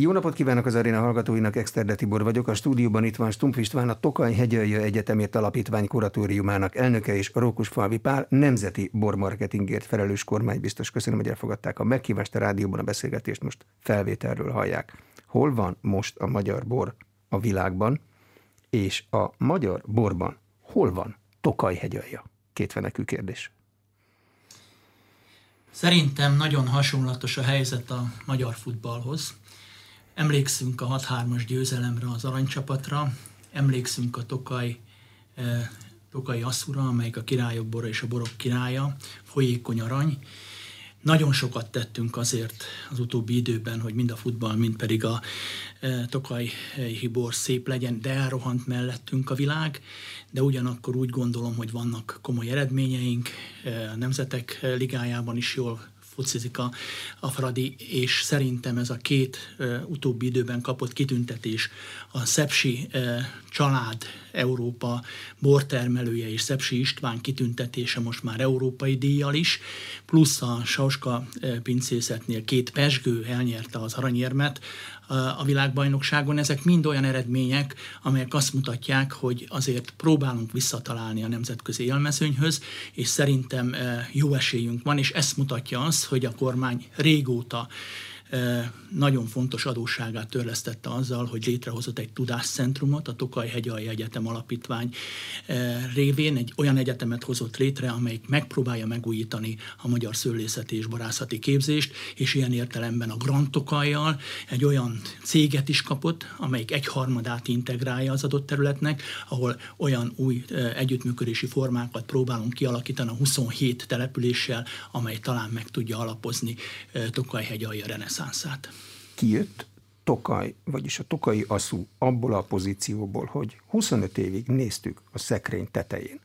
Jó napot kívánok az aréna hallgatóinak, Exterde Tibor vagyok. A stúdióban itt van Stumpf István, a Tokaj Hegyalja Egyetemért Alapítvány kuratóriumának elnöke és Falvi Pál nemzeti bormarketingért felelős kormánybiztos. Köszönöm, hogy elfogadták a meghívást a rádióban a beszélgetést, most felvételről hallják. Hol van most a magyar bor a világban, és a magyar borban hol van Tokaj Hegyalja? Kétvenekű kérdés. Szerintem nagyon hasonlatos a helyzet a magyar futballhoz. Emlékszünk a 6-3-as győzelemre az aranycsapatra, emlékszünk a Tokaj, eh, Tokai Asszura, amelyik a királyok bora és a borok királya, folyékony arany. Nagyon sokat tettünk azért az utóbbi időben, hogy mind a futball, mind pedig a e, Tokaj Hibor szép legyen, de elrohant mellettünk a világ, de ugyanakkor úgy gondolom, hogy vannak komoly eredményeink, e, a Nemzetek Ligájában is jól focizik a, a Fradi, és szerintem ez a két e, utóbbi időben kapott kitüntetés, a Szepsi e, család Európa bortermelője és Szepsi István kitüntetése most már európai díjjal is, plusz a Sauska pincészetnél két pesgő elnyerte az aranyérmet, a világbajnokságon. Ezek mind olyan eredmények, amelyek azt mutatják, hogy azért próbálunk visszatalálni a nemzetközi élmezőnyhöz, és szerintem jó esélyünk van, és ezt mutatja az, hogy a kormány régóta nagyon fontos adósságát törlesztette azzal, hogy létrehozott egy tudáscentrumot, a Tokaj Hegyalja Egyetem Alapítvány révén egy olyan egyetemet hozott létre, amelyik megpróbálja megújítani a magyar szőlészeti és barászati képzést, és ilyen értelemben a Grand Tokajjal egy olyan céget is kapott, amelyik egyharmadát integrálja az adott területnek, ahol olyan új együttműködési formákat próbálunk kialakítani a 27 településsel, amely talán meg tudja alapozni Tokaj Hegyalja reneszánszát reneszánszát. Kijött Tokaj, vagyis a tokai aszú abból a pozícióból, hogy 25 évig néztük a szekrény tetején,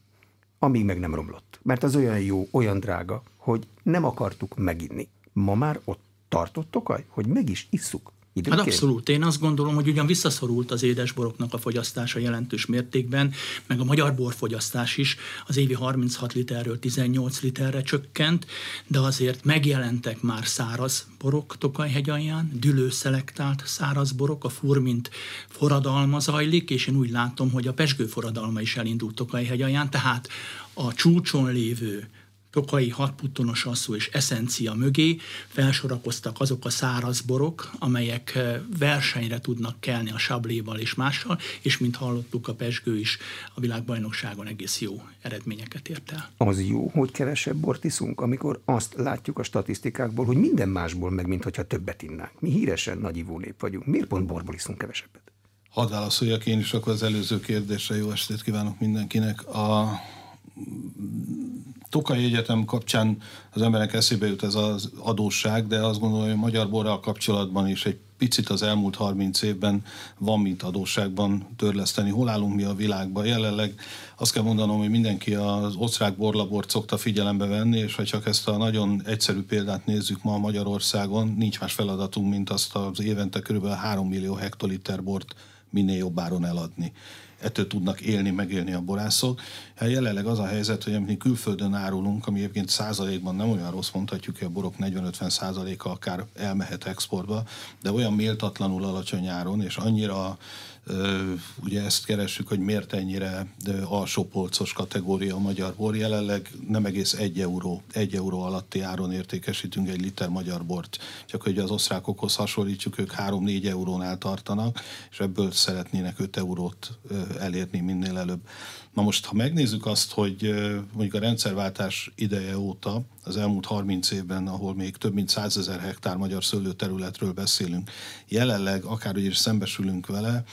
amíg meg nem romlott. Mert az olyan jó, olyan drága, hogy nem akartuk meginni. Ma már ott tartott Tokaj, hogy meg is isszuk. Időnként? Hát abszolút. Én azt gondolom, hogy ugyan visszaszorult az édesboroknak a fogyasztása jelentős mértékben, meg a magyar borfogyasztás is az évi 36 literről 18 literre csökkent, de azért megjelentek már száraz borok Tokajhegyalján, dülőszelektált száraz borok, a furmint forradalma zajlik, és én úgy látom, hogy a pesgő forradalma is elindult Tokajhegyalján, tehát a csúcson lévő Tokai hatputtonos asszú és eszencia mögé felsorakoztak azok a száraz borok, amelyek versenyre tudnak kelni a sabléval és mással, és mint hallottuk, a Pesgő is a világbajnokságon egész jó eredményeket ért el. Az jó, hogy kevesebb bort iszunk, amikor azt látjuk a statisztikákból, hogy minden másból meg, mint hogyha többet innánk. Mi híresen nagy nép vagyunk. Miért pont borból iszunk kevesebbet? Hadd válaszoljak én is akkor az előző kérdésre. Jó estét kívánok mindenkinek. A Tokai Egyetem kapcsán az emberek eszébe jut ez az adósság, de azt gondolom, hogy a magyar borral kapcsolatban is egy picit az elmúlt 30 évben van mint adósságban törleszteni. Hol állunk mi a világban? Jelenleg azt kell mondanom, hogy mindenki az osztrák borlabort szokta figyelembe venni, és ha csak ezt a nagyon egyszerű példát nézzük ma Magyarországon, nincs más feladatunk, mint azt az évente kb. 3 millió hektoliter bort minél jobb áron eladni ettől tudnak élni, megélni a borászok. Hát jelenleg az a helyzet, hogy amit külföldön árulunk, ami egyébként százalékban nem olyan rossz, mondhatjuk, hogy a borok 40-50 százaléka akár elmehet exportba, de olyan méltatlanul alacsony áron, és annyira Ugye ezt keressük, hogy miért ennyire alsópolcos kategória a magyar bor. Jelenleg nem egész egy euró, egy euró alatti áron értékesítünk egy liter magyar bort. Csak hogy az osztrákokhoz hasonlítjuk, ők 3-4 eurónál tartanak, és ebből szeretnének 5 eurót elérni minél előbb. Na most, ha megnézzük azt, hogy mondjuk a rendszerváltás ideje óta, az elmúlt 30 évben, ahol még több mint 100 ezer hektár magyar szőlőterületről beszélünk, jelenleg akárhogy is szembesülünk vele,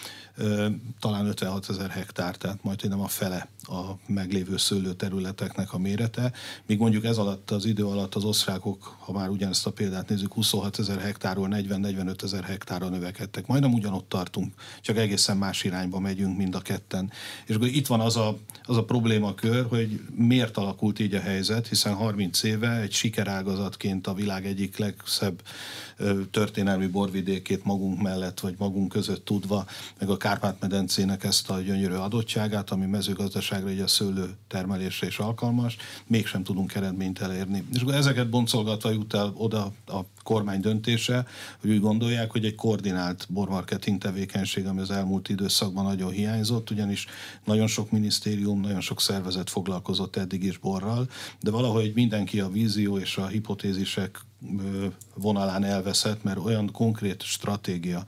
talán 56 ezer hektár, tehát majd nem a fele a meglévő szőlőterületeknek a mérete, míg mondjuk ez alatt az idő alatt az osztrákok, ha már ugyanezt a példát nézzük, 26 ezer hektárról 40-45 ezer hektárra növekedtek. Majdnem ugyanott tartunk, csak egészen más irányba megyünk mind a ketten. És akkor itt van az a, az a problémakör, hogy miért alakult így a helyzet, hiszen 30 éve egy sikerágazatként a világ egyik legszebb történelmi borvidékét magunk mellett, vagy magunk között tudva, meg a Kárpát-medencének ezt a gyönyörű adottságát, ami mezőgazdaságra, így a szőlő termelésre is alkalmas, mégsem tudunk eredményt elérni. És akkor ezeket boncolgatva jut el oda a kormány döntése, hogy úgy gondolják, hogy egy koordinált bormarketing tevékenység, ami az elmúlt időszakban nagyon hiányzott, ugyanis nagyon sok minisztérium, nagyon sok szervezet foglalkozott eddig is borral, de valahogy mindenki a vízió és a hipotézisek vonalán elveszett, mert olyan konkrét stratégia,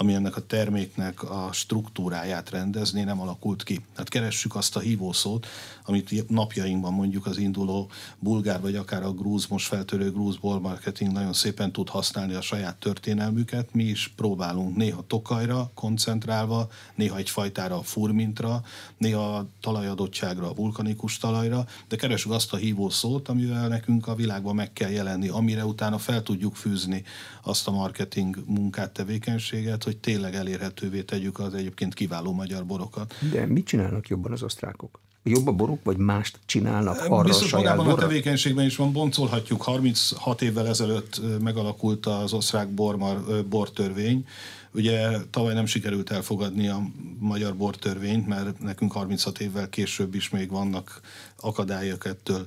ami ennek a terméknek a struktúráját rendezni, nem alakult ki. Hát keressük azt a hívószót, amit napjainkban mondjuk az induló bulgár, vagy akár a grúz, most feltörő grúz marketing nagyon szépen tud használni a saját történelmüket. Mi is próbálunk néha tokajra koncentrálva, néha egy fajtára furmintra, néha a talajadottságra, a vulkanikus talajra, de keresünk azt a hívószót, amivel nekünk a világban meg kell jelenni, amire utána fel tudjuk fűzni azt a marketing munkát, tevékenységet, hogy tényleg elérhetővé tegyük az egyébként kiváló magyar borokat. De mit csinálnak jobban az osztrákok? Jobb a boruk, vagy mást csinálnak arra Biztos a saját a tevékenységben is van, boncolhatjuk. 36 évvel ezelőtt megalakult az osztrák bormar, bortörvény, Ugye tavaly nem sikerült elfogadni a magyar bortörvényt, mert nekünk 36 évvel később is még vannak akadályok ettől.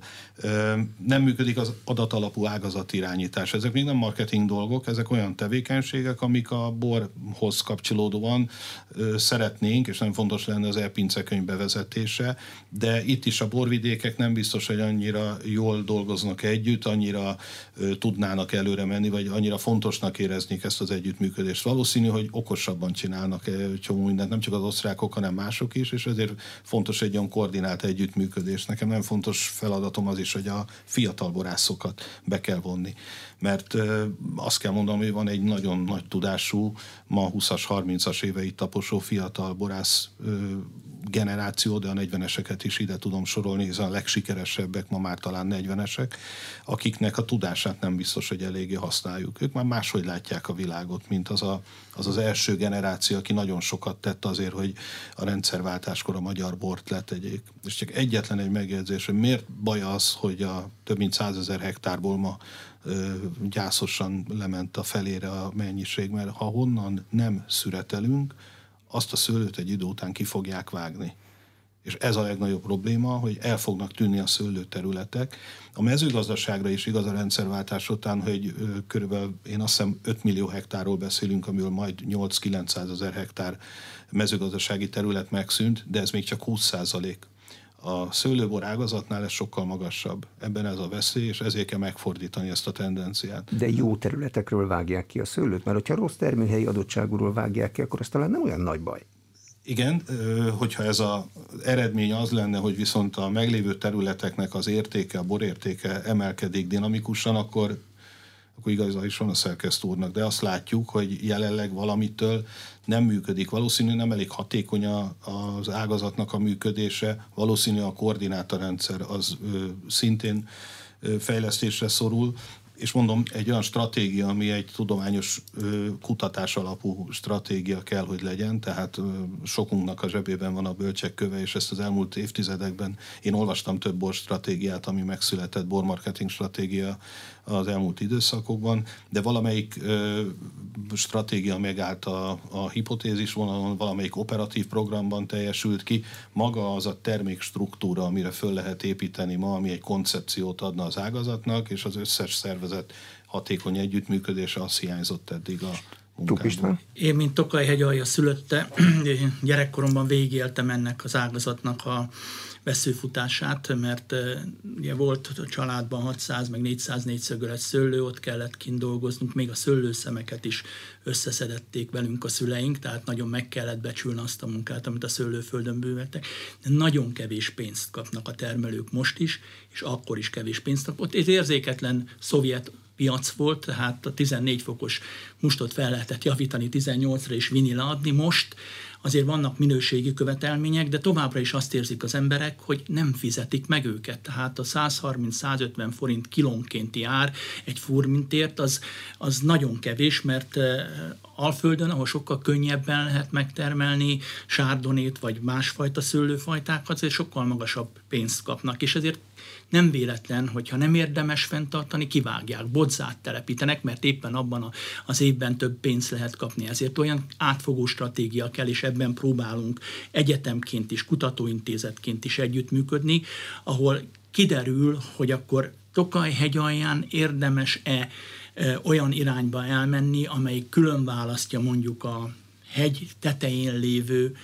Nem működik az adatalapú ágazatirányítás. Ezek még nem marketing dolgok, ezek olyan tevékenységek, amik a borhoz kapcsolódóan szeretnénk, és nem fontos lenne az elpincekönyv bevezetése, de itt is a borvidékek nem biztos, hogy annyira jól dolgoznak együtt, annyira tudnának előre menni, vagy annyira fontosnak éreznék ezt az együttműködést. Valószínű, hogy okosabban csinálnak csomó mindent, nem csak az osztrákok, hanem mások is, és ezért fontos egy olyan koordinált együttműködés. Nekem nem fontos feladatom az is, hogy a fiatal borászokat be kell vonni. Mert azt kell mondanom, hogy van egy nagyon nagy tudású, ma 20-as, 30-as éveit taposó fiatal borász generáció, de a 40-eseket is ide tudom sorolni, hiszen a legsikeresebbek ma már talán 40-esek, akiknek a tudását nem biztos, hogy eléggé használjuk. Ők már máshogy látják a világot, mint az a, az, az első generáció, aki nagyon sokat tett azért, hogy a rendszerváltáskor a magyar bort letegyék. És csak egyetlen egy megjegyzés, hogy miért baj az, hogy a több mint százezer hektárból ma gyászosan lement a felére a mennyiség, mert ha honnan nem szüretelünk, azt a szőlőt egy idő után ki fogják vágni. És ez a legnagyobb probléma, hogy el fognak tűnni a szőlőterületek. A mezőgazdaságra is igaz a rendszerváltás után, hogy körülbelül én azt hiszem 5 millió hektárról beszélünk, amiből majd 8-900 ezer hektár mezőgazdasági terület megszűnt, de ez még csak 20 százalék. A szőlőbor ágazatnál ez sokkal magasabb. Ebben ez a veszély, és ezért kell megfordítani ezt a tendenciát. De jó területekről vágják ki a szőlőt, mert ha rossz termőhelyi adottságúról vágják ki, akkor az talán nem olyan nagy baj. Igen, hogyha ez az eredmény az lenne, hogy viszont a meglévő területeknek az értéke, a borértéke emelkedik dinamikusan, akkor akkor igaza is van a szerkesztő úrnak, de azt látjuk, hogy jelenleg valamitől nem működik. Valószínű nem elég hatékony az ágazatnak a működése, valószínű a koordinátorrendszer az ö, szintén ö, fejlesztésre szorul, és mondom, egy olyan stratégia, ami egy tudományos kutatás alapú stratégia kell, hogy legyen, tehát sokunknak a zsebében van a bölcsek köve, és ezt az elmúlt évtizedekben én olvastam több bor stratégiát, ami megszületett, bormarketing stratégia az elmúlt időszakokban, de valamelyik ö, stratégia megállt a, a hipotézis vonalon, valamelyik operatív programban teljesült ki. Maga az a termékstruktúra, amire föl lehet építeni ma, ami egy koncepciót adna az ágazatnak, és az összes szervezet hatékony együttműködése, az hiányzott eddig a munkából. Én, mint Tokaj hegyalja szülötte, gyerekkoromban végéltem ennek az ágazatnak a veszőfutását, mert ugye volt a családban 600 meg 400 négyszögölet szőlő, ott kellett kint dolgoznunk, még a szőlőszemeket is összeszedették velünk a szüleink, tehát nagyon meg kellett becsülni azt a munkát, amit a szőlőföldön bővettek, de nagyon kevés pénzt kapnak a termelők most is, és akkor is kevés pénzt kapott. Ez érzéketlen szovjet piac volt, tehát a 14 fokos mustot fel lehetett javítani 18-ra és vinni leadni. Most azért vannak minőségi követelmények, de továbbra is azt érzik az emberek, hogy nem fizetik meg őket. Tehát a 130-150 forint kilónkénti ár egy furmintért az, az nagyon kevés, mert Alföldön, ahol sokkal könnyebben lehet megtermelni sárdonét vagy másfajta szőlőfajtákat, azért sokkal magasabb pénzt kapnak, és ezért nem véletlen, hogyha nem érdemes fenntartani, kivágják, bodzát telepítenek, mert éppen abban az évben több pénzt lehet kapni. Ezért olyan átfogó stratégia kell, és ebben próbálunk egyetemként is, kutatóintézetként is együttműködni, ahol kiderül, hogy akkor Tokaj hegyalján érdemes-e olyan irányba elmenni, amely külön választja mondjuk a hegy tetején lévő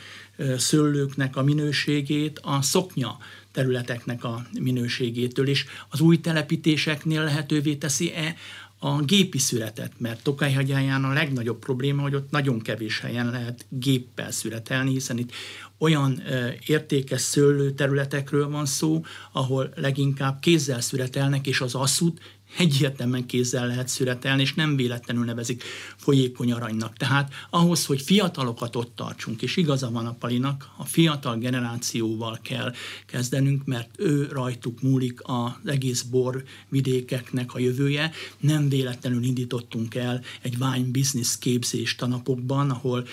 szőlőknek a minőségét a szoknya területeknek a minőségétől, és az új telepítéseknél lehetővé teszi-e a gépi szüretet, mert Tokajhagyáján a legnagyobb probléma, hogy ott nagyon kevés helyen lehet géppel szüretelni, hiszen itt olyan értékes szőlő területekről van szó, ahol leginkább kézzel szüretelnek, és az asszút egyértelműen kézzel lehet szüretelni, és nem véletlenül nevezik folyékony aranynak. Tehát ahhoz, hogy fiatalokat ott tartsunk, és igaza van a Palinak, a fiatal generációval kell kezdenünk, mert ő rajtuk múlik az egész bor vidékeknek a jövője. Nem véletlenül indítottunk el egy wine business képzést a napokban, ahol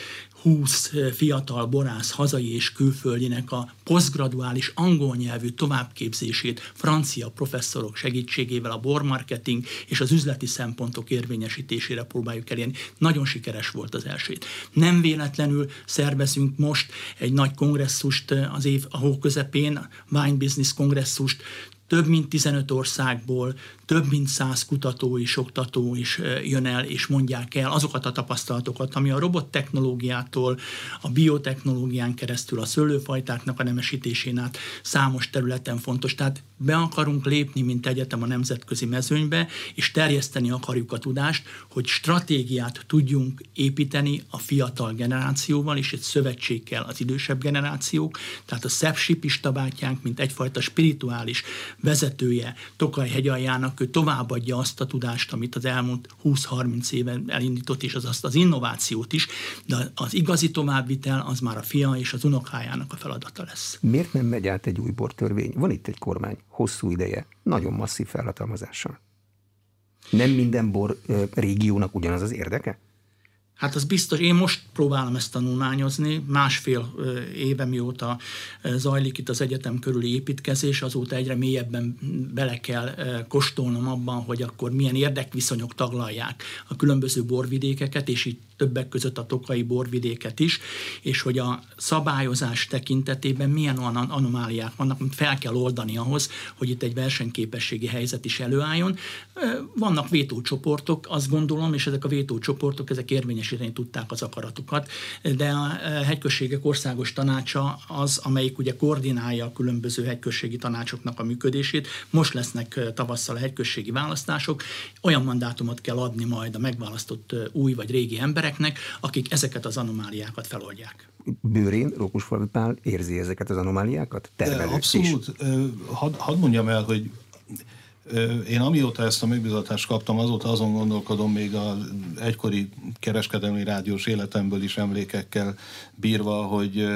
20 fiatal borász hazai és külföldinek a posztgraduális angol nyelvű továbbképzését francia professzorok segítségével a bormarketing és az üzleti szempontok érvényesítésére próbáljuk elérni. Nagyon sikeres volt az első. Nem véletlenül szervezünk most egy nagy kongresszust az év a hó közepén, Wine Business kongresszust, több mint 15 országból több mint száz kutató és oktató is jön el, és mondják el azokat a tapasztalatokat, ami a robottechnológiától, a biotechnológián keresztül, a szőlőfajtáknak a nemesítésén át számos területen fontos. Tehát be akarunk lépni, mint egyetem a nemzetközi mezőnybe, és terjeszteni akarjuk a tudást, hogy stratégiát tudjunk építeni a fiatal generációval, és egy szövetség kell az idősebb generációk, tehát a Szepsip is tabátjánk, mint egyfajta spirituális vezetője Tokaj hegyaljának ő továbbadja azt a tudást, amit az elmúlt 20-30 éven elindított, és az azt az innovációt is, de az igazi továbbvitel az már a fia és az unokájának a feladata lesz. Miért nem megy át egy új bortörvény? Van itt egy kormány, hosszú ideje, nagyon masszív felhatalmazással. Nem minden bor régiónak ugyanaz az érdeke? Hát az biztos, én most próbálom ezt tanulmányozni, másfél éve mióta zajlik itt az egyetem körüli építkezés, azóta egyre mélyebben bele kell kóstolnom abban, hogy akkor milyen érdekviszonyok taglalják a különböző borvidékeket, és itt többek között a tokai borvidéket is, és hogy a szabályozás tekintetében milyen olyan anomáliák vannak, amit fel kell oldani ahhoz, hogy itt egy versenyképességi helyzet is előálljon. Vannak vétócsoportok, azt gondolom, és ezek a vétócsoportok, ezek érvényesíteni tudták az akaratukat, de a hegyközségek országos tanácsa az, amelyik ugye koordinálja a különböző hegyközségi tanácsoknak a működését. Most lesznek tavasszal a hegyközségi választások, olyan mandátumot kell adni majd a megválasztott új vagy régi emberek, embereknek, akik ezeket az anomáliákat feloldják. Bőrén Rókusfalvi Pál érzi ezeket az anomáliákat? Tervelők Abszolút. Hadd had mondjam el, hogy én amióta ezt a megbizatást kaptam, azóta azon gondolkodom még az egykori kereskedelmi rádiós életemből is emlékekkel bírva, hogy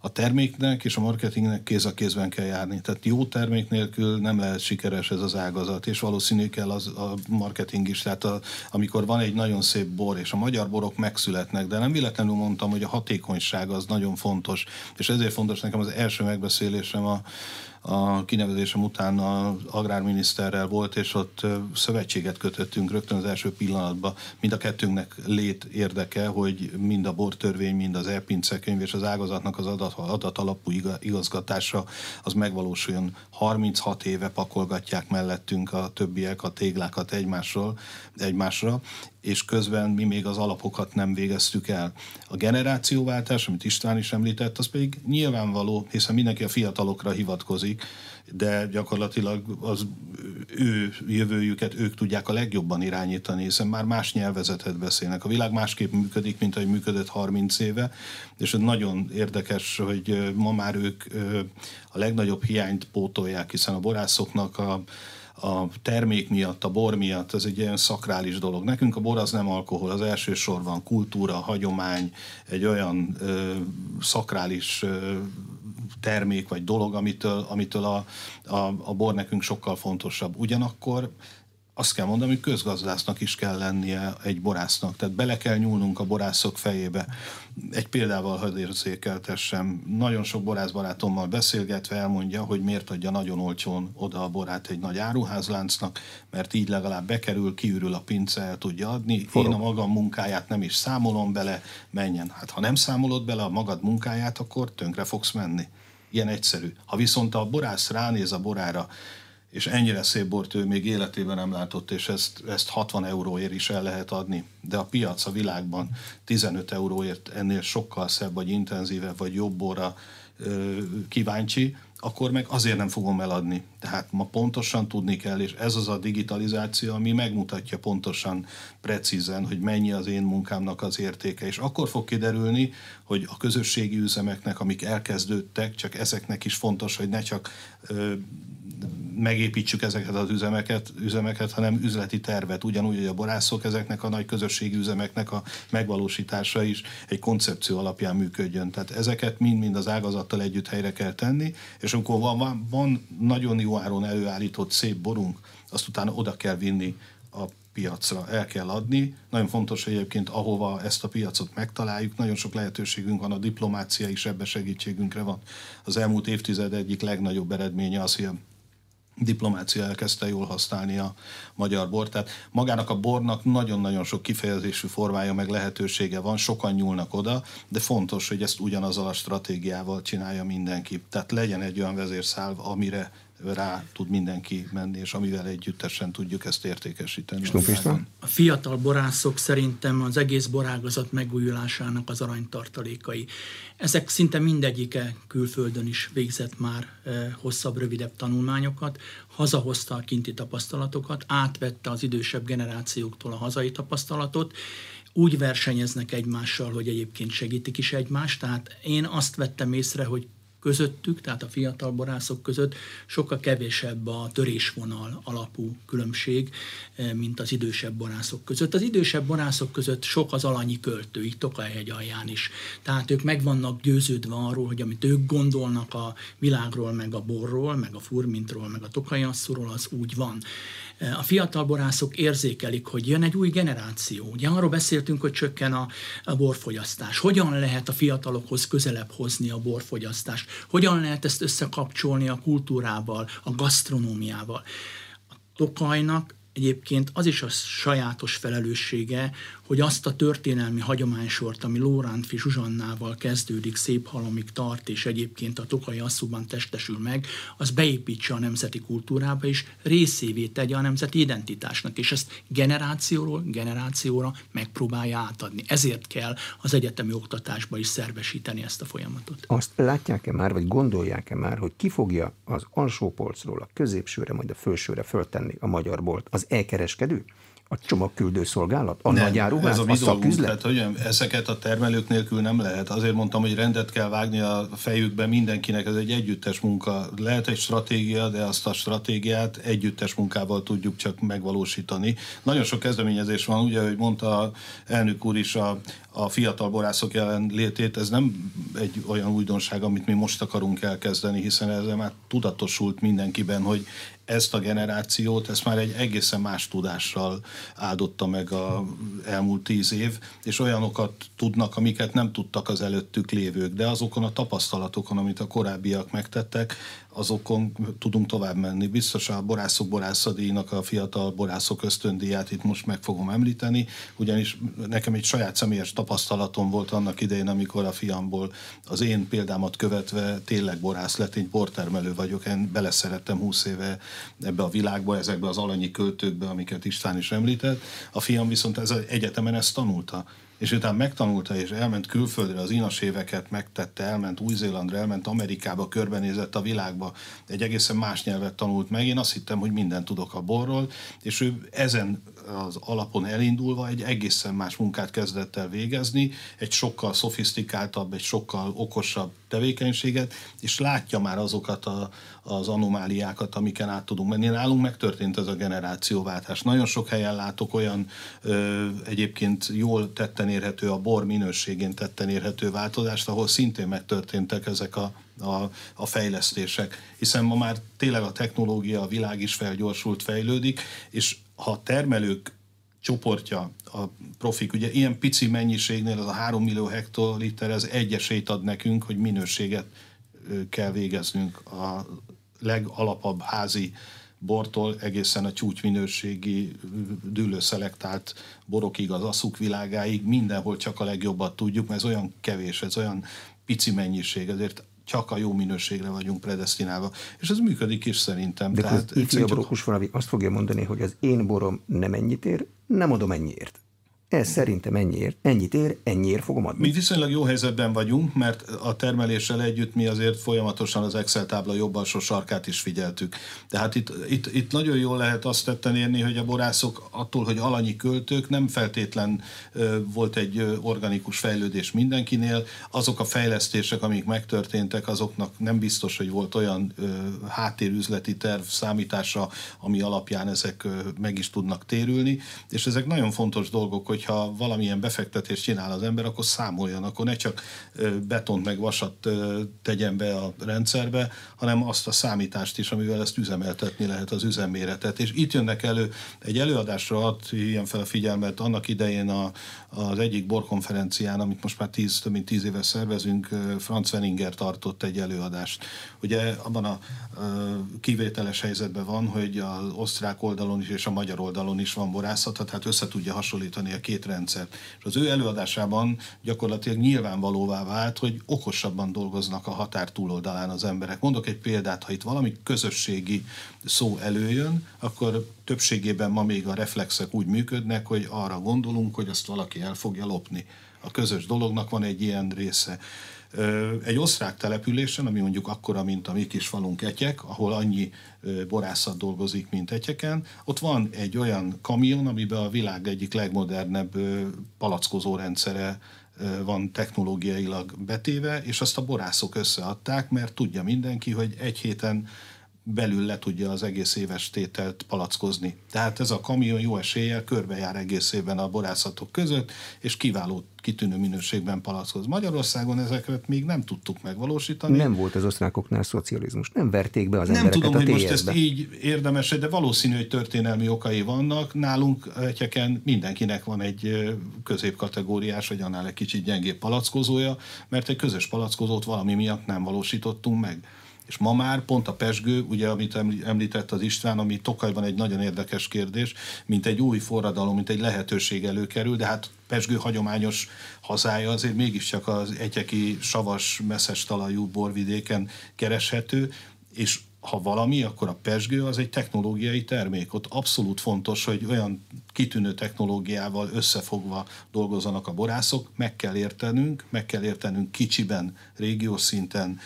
a terméknek és a marketingnek kéz a kézben kell járni. Tehát jó termék nélkül nem lehet sikeres ez az ágazat, és valószínű kell az, a marketing is. Tehát a, amikor van egy nagyon szép bor, és a magyar borok megszületnek, de nem véletlenül mondtam, hogy a hatékonyság az nagyon fontos, és ezért fontos nekem az első megbeszélésem a a kinevezésem után az agrárminiszterrel volt, és ott szövetséget kötöttünk rögtön az első pillanatban. Mind a kettőnknek lét érdeke, hogy mind a bortörvény, mind az elpincekönyv és az ágazatnak az adat, adat alapú igazgatása az megvalósuljon. 36 éve pakolgatják mellettünk a többiek a téglákat egymásról, egymásra, és közben mi még az alapokat nem végeztük el. A generációváltás, amit István is említett, az pedig nyilvánvaló, hiszen mindenki a fiatalokra hivatkozik, de gyakorlatilag az ő jövőjüket ők tudják a legjobban irányítani, hiszen már más nyelvezetet beszélnek. A világ másképp működik, mint ahogy működött 30 éve, és ez nagyon érdekes, hogy ma már ők a legnagyobb hiányt pótolják, hiszen a borászoknak a a termék miatt, a bor miatt, ez egy ilyen szakrális dolog. Nekünk a bor az nem alkohol, az elsősorban kultúra, hagyomány, egy olyan ö, szakrális ö, termék vagy dolog, amitől, amitől a, a, a bor nekünk sokkal fontosabb. Ugyanakkor azt kell mondani, hogy közgazdásznak is kell lennie egy borásznak. Tehát bele kell nyúlnunk a borászok fejébe. Egy példával hadd érzékeltessem. Nagyon sok borászbarátommal beszélgetve elmondja, hogy miért adja nagyon olcsón oda a borát egy nagy áruházláncnak, mert így legalább bekerül, kiürül a pince, el tudja adni. Forog. Én a magam munkáját nem is számolom bele, menjen. Hát ha nem számolod bele a magad munkáját, akkor tönkre fogsz menni. Ilyen egyszerű. Ha viszont a borász ránéz a borára, és ennyire szép bort ő még életében nem látott, és ezt, ezt 60 euróért is el lehet adni. De a piac a világban 15 euróért ennél sokkal szebb, vagy intenzívebb, vagy jobb borra ö, kíváncsi, akkor meg azért nem fogom eladni. Tehát ma pontosan tudni kell, és ez az a digitalizáció, ami megmutatja pontosan, precízen, hogy mennyi az én munkámnak az értéke. És akkor fog kiderülni, hogy a közösségi üzemeknek, amik elkezdődtek, csak ezeknek is fontos, hogy ne csak ö, megépítsük ezeket az üzemeket, üzemeket, hanem üzleti tervet. Ugyanúgy, hogy a borászok ezeknek a nagy közösségi üzemeknek a megvalósítása is egy koncepció alapján működjön. Tehát ezeket mind-mind az ágazattal együtt helyre kell tenni, és amikor van, van nagyon jó áron előállított szép borunk, azt utána oda kell vinni a piacra el kell adni. Nagyon fontos, hogy egyébként ahova ezt a piacot megtaláljuk, nagyon sok lehetőségünk van, a diplomácia is ebbe segítségünkre van. Az elmúlt évtized egyik legnagyobb eredménye az, hogy diplomácia elkezdte jól használni a magyar bort. Tehát magának a bornak nagyon-nagyon sok kifejezésű formája meg lehetősége van, sokan nyúlnak oda, de fontos, hogy ezt ugyanazzal a stratégiával csinálja mindenki. Tehát legyen egy olyan vezérszálv, amire rá tud mindenki menni, és amivel együttesen tudjuk ezt értékesíteni. A fiatal borászok szerintem az egész borágazat megújulásának az aranytartalékai. Ezek szinte mindegyike külföldön is végzett már eh, hosszabb, rövidebb tanulmányokat, hazahozta a kinti tapasztalatokat, átvette az idősebb generációktól a hazai tapasztalatot, úgy versenyeznek egymással, hogy egyébként segítik is egymást. Tehát én azt vettem észre, hogy közöttük, tehát a fiatal borászok között sokkal kevésebb a törésvonal alapú különbség, eh, mint az idősebb borászok között. Az idősebb borászok között sok az alanyi költő, itt Tokajhegy alján is. Tehát ők meg vannak győződve arról, hogy amit ők gondolnak a világról, meg a borról, meg a furmintról, meg a tokajasszúról, az úgy van. A fiatal borászok érzékelik, hogy jön egy új generáció. Ugye arról beszéltünk, hogy csökken a, a borfogyasztás. Hogyan lehet a fiatalokhoz közelebb hozni a borfogyasztást? Hogyan lehet ezt összekapcsolni a kultúrával, a gasztronómiával? A Tokajnak egyébként az is a sajátos felelőssége, hogy azt a történelmi hagyománysort, ami Lórántfi Zsuzsannával kezdődik, szép halomig tart, és egyébként a Tokai asszúban testesül meg, az beépítse a nemzeti kultúrába, és részévé tegye a nemzeti identitásnak, és ezt generációról generációra megpróbálja átadni. Ezért kell az egyetemi oktatásba is szervesíteni ezt a folyamatot. Azt látják-e már, vagy gondolják-e már, hogy ki fogja az alsó polcról a középsőre, majd a felsőre föltenni a magyar bolt? Az e-kereskedő? a csomagküldő szolgálat, a nagy áruház, ez a, a szaküzlet? Tehát, hogy ezeket a termelők nélkül nem lehet. Azért mondtam, hogy rendet kell vágni a fejükbe mindenkinek, ez egy együttes munka. Lehet egy stratégia, de azt a stratégiát együttes munkával tudjuk csak megvalósítani. Nagyon sok kezdeményezés van, ugye, hogy mondta a elnök úr is a, a fiatal borászok jelenlétét, ez nem egy olyan újdonság, amit mi most akarunk elkezdeni, hiszen ezzel már tudatosult mindenkiben, hogy ezt a generációt, ezt már egy egészen más tudással áldotta meg a elmúlt tíz év, és olyanokat tudnak, amiket nem tudtak az előttük lévők, de azokon a tapasztalatokon, amit a korábbiak megtettek, azokon tudunk tovább menni. Biztos a borászok borászadíjnak a fiatal borászok ösztöndíját itt most meg fogom említeni, ugyanis nekem egy saját személyes tapasztalatom volt annak idején, amikor a fiamból az én példámat követve tényleg borász lett, én portermelő vagyok, én beleszerettem 20 éve ebbe a világba, ezekbe az alanyi költőkbe, amiket István is említett. A fiam viszont ez egyetemen ezt tanulta és utána megtanulta, és elment külföldre, az inas éveket megtette, elment Új-Zélandra, elment Amerikába, körbenézett a világba, egy egészen más nyelvet tanult meg. Én azt hittem, hogy mindent tudok a borról, és ő ezen az alapon elindulva egy egészen más munkát kezdett el végezni, egy sokkal szofisztikáltabb, egy sokkal okosabb tevékenységet, és látja már azokat a, az anomáliákat, amiken át tudunk menni. Nálunk megtörtént ez a generációváltás. Nagyon sok helyen látok olyan ö, egyébként jól tetten érhető, a bor minőségén tetten érhető változást, ahol szintén megtörténtek ezek a a, a fejlesztések, hiszen ma már tényleg a technológia, a világ is felgyorsult, fejlődik, és ha a termelők csoportja, a profik, ugye ilyen pici mennyiségnél az a 3 millió hektoliter, ez egy esélyt ad nekünk, hogy minőséget kell végeznünk a legalapabb házi bortól egészen a csúcsminőségi dűlőszelektált borokig, az aszuk világáig, mindenhol csak a legjobbat tudjuk, mert ez olyan kevés, ez olyan pici mennyiség, ezért csak a jó minőségre vagyunk predestinálva. És ez működik is szerintem. De Tehát az ifjabb csak... valami azt fogja mondani, hogy az én borom nem ennyit ér, nem adom ennyiért. Ez szerintem ennyiért, ennyit ér, ennyiért fogom adni. Mi viszonylag jó helyzetben vagyunk, mert a termeléssel együtt mi azért folyamatosan az Excel tábla jobb alsó sarkát is figyeltük. Tehát itt, itt, itt nagyon jól lehet azt tetten érni, hogy a borászok attól, hogy alanyi költők, nem feltétlen volt egy organikus fejlődés mindenkinél. Azok a fejlesztések, amik megtörténtek, azoknak nem biztos, hogy volt olyan háttérüzleti terv számítása, ami alapján ezek ö, meg is tudnak térülni. És ezek nagyon fontos dolgok, hogy hogyha valamilyen befektetést csinál az ember, akkor számoljon, akkor ne csak betont meg vasat tegyen be a rendszerbe, hanem azt a számítást is, amivel ezt üzemeltetni lehet az üzemméretet. És itt jönnek elő, egy előadásra ad ilyen fel a figyelmet, annak idején a, az egyik borkonferencián, amit most már tíz, több mint tíz éve szervezünk, Franz Wenninger tartott egy előadást. Ugye abban a kivételes helyzetben van, hogy az osztrák oldalon is és a magyar oldalon is van borászat, tehát össze tudja hasonlítani a két rendszert. És az ő előadásában gyakorlatilag nyilvánvalóvá vált, hogy okosabban dolgoznak a határ túloldalán az emberek. Mondok egy példát, ha itt valami közösségi szó előjön, akkor többségében ma még a reflexek úgy működnek, hogy arra gondolunk, hogy azt valaki el fogja lopni. A közös dolognak van egy ilyen része. Egy osztrák településen, ami mondjuk akkora, mint a mi kis falunk Etyek, ahol annyi borászat dolgozik, mint Etyeken, ott van egy olyan kamion, amiben a világ egyik legmodernebb palackozó rendszere van technológiailag betéve, és azt a borászok összeadták, mert tudja mindenki, hogy egy héten belül le tudja az egész éves tételt palackozni. Tehát ez a kamion jó eséllyel körbejár egész évben a borászatok között, és kiváló, kitűnő minőségben palackoz. Magyarországon ezeket még nem tudtuk megvalósítani. Nem volt az osztrákoknál szocializmus, nem verték be az nem embereket tudom, a hogy most ezt így érdemes, de valószínű, hogy történelmi okai vannak. Nálunk egyeken mindenkinek van egy középkategóriás, vagy annál egy kicsit gyengébb palackozója, mert egy közös palackozót valami miatt nem valósítottunk meg. És ma már pont a pesgő, ugye amit említett az István, ami Tokajban egy nagyon érdekes kérdés, mint egy új forradalom, mint egy lehetőség előkerül, de hát pesgő hagyományos hazája azért mégiscsak az egyeki savas, messzes talajú borvidéken kereshető, és ha valami, akkor a pesgő az egy technológiai termék. Ott abszolút fontos, hogy olyan kitűnő technológiával összefogva dolgozzanak a borászok, meg kell értenünk, meg kell értenünk kicsiben, régiós szinten,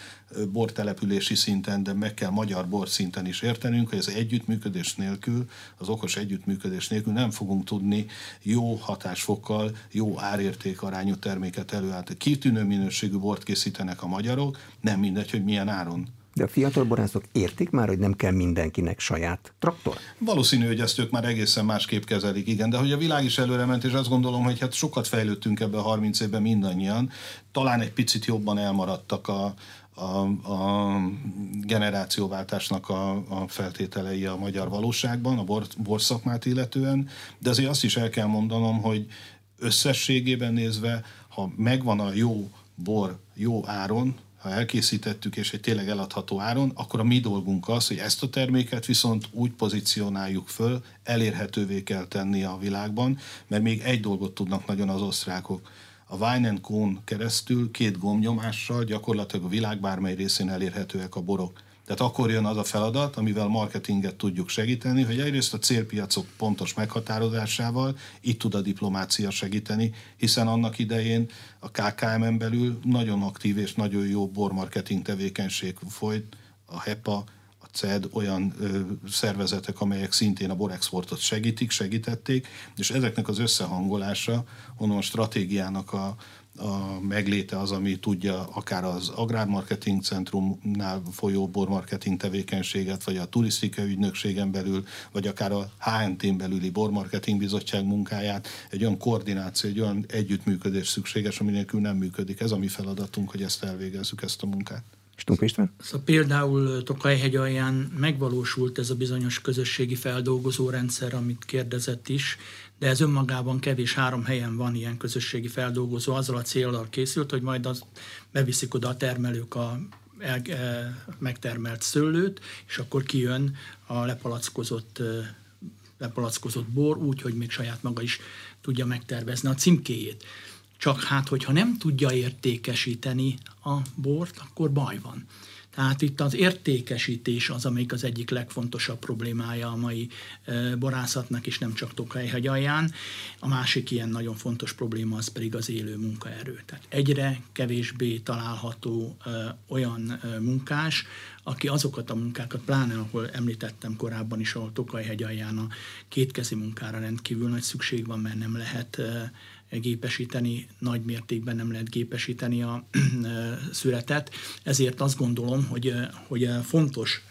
bortelepülési szinten, de meg kell magyar bor szinten is értenünk, hogy az együttműködés nélkül, az okos együttműködés nélkül nem fogunk tudni jó hatásfokkal, jó árérték arányú terméket előállítani. Kitűnő minőségű bort készítenek a magyarok, nem mindegy, hogy milyen áron de a fiatal borászok értik már, hogy nem kell mindenkinek saját traktor? Valószínű, hogy ezt ők már egészen másképp kezelik, igen, de hogy a világ is előrement, és azt gondolom, hogy hát sokat fejlődtünk ebbe a 30 évben mindannyian, talán egy picit jobban elmaradtak a, a, a generációváltásnak a, a feltételei a magyar valóságban, a bor, borszakmát illetően, de azért azt is el kell mondanom, hogy összességében nézve, ha megvan a jó bor jó áron, ha elkészítettük, és egy tényleg eladható áron, akkor a mi dolgunk az, hogy ezt a terméket viszont úgy pozícionáljuk föl, elérhetővé kell tenni a világban, mert még egy dolgot tudnak nagyon az osztrákok. A Wine Cone keresztül két gombnyomással gyakorlatilag a világ bármely részén elérhetőek a borok. Tehát akkor jön az a feladat, amivel marketinget tudjuk segíteni, hogy egyrészt a célpiacok pontos meghatározásával itt tud a diplomácia segíteni, hiszen annak idején a KKM-en belül nagyon aktív és nagyon jó bormarketing tevékenység folyt, a HEPA, a CED olyan ö, szervezetek, amelyek szintén a borexportot segítik, segítették, és ezeknek az összehangolása, onnan a stratégiának a, a megléte az, ami tudja akár az Agrármarketing Centrumnál folyó bormarketing tevékenységet, vagy a turisztikai ügynökségen belül, vagy akár a HNT-n belüli bormarketing bizottság munkáját, egy olyan koordináció, egy olyan együttműködés szükséges, ami nélkül nem működik. Ez a mi feladatunk, hogy ezt elvégezzük, ezt a munkát. Stump István? Szóval például Tokajhegy alján megvalósult ez a bizonyos közösségi feldolgozó rendszer, amit kérdezett is, de ez önmagában kevés, három helyen van ilyen közösségi feldolgozó, azzal a célral készült, hogy majd az beviszik oda a termelők a el, e, megtermelt szőlőt, és akkor kijön a lepalackozott, e, lepalackozott bor úgy, hogy még saját maga is tudja megtervezni a címkéjét. Csak hát, hogyha nem tudja értékesíteni a bort, akkor baj van. Tehát itt az értékesítés az, amelyik az egyik legfontosabb problémája a mai borászatnak, és nem csak Tokajhegy alján. A másik ilyen nagyon fontos probléma az pedig az élő munkaerő. Tehát egyre kevésbé található olyan munkás, aki azokat a munkákat, pláne ahol említettem korábban is, ahol Tokajhegy alján a kétkezi munkára rendkívül nagy szükség van, mert nem lehet gépesíteni, nagy mértékben nem lehet gépesíteni a születet, ezért azt gondolom, hogy, hogy fontos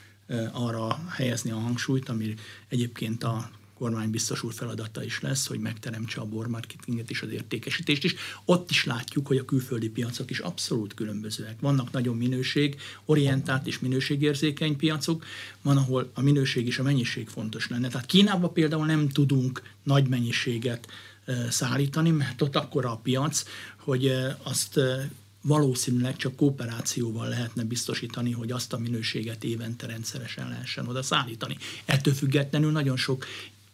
arra helyezni a hangsúlyt, ami egyébként a kormány biztos úr feladata is lesz, hogy megteremtse a bormarketinget és az értékesítést is. Ott is látjuk, hogy a külföldi piacok is abszolút különbözőek. Vannak nagyon minőség, orientált és minőségérzékeny piacok, van, ahol a minőség és a mennyiség fontos lenne. Tehát Kínában például nem tudunk nagy mennyiséget szállítani, mert ott akkora a piac, hogy azt valószínűleg csak kooperációval lehetne biztosítani, hogy azt a minőséget évente rendszeresen lehessen oda szállítani. Ettől függetlenül nagyon sok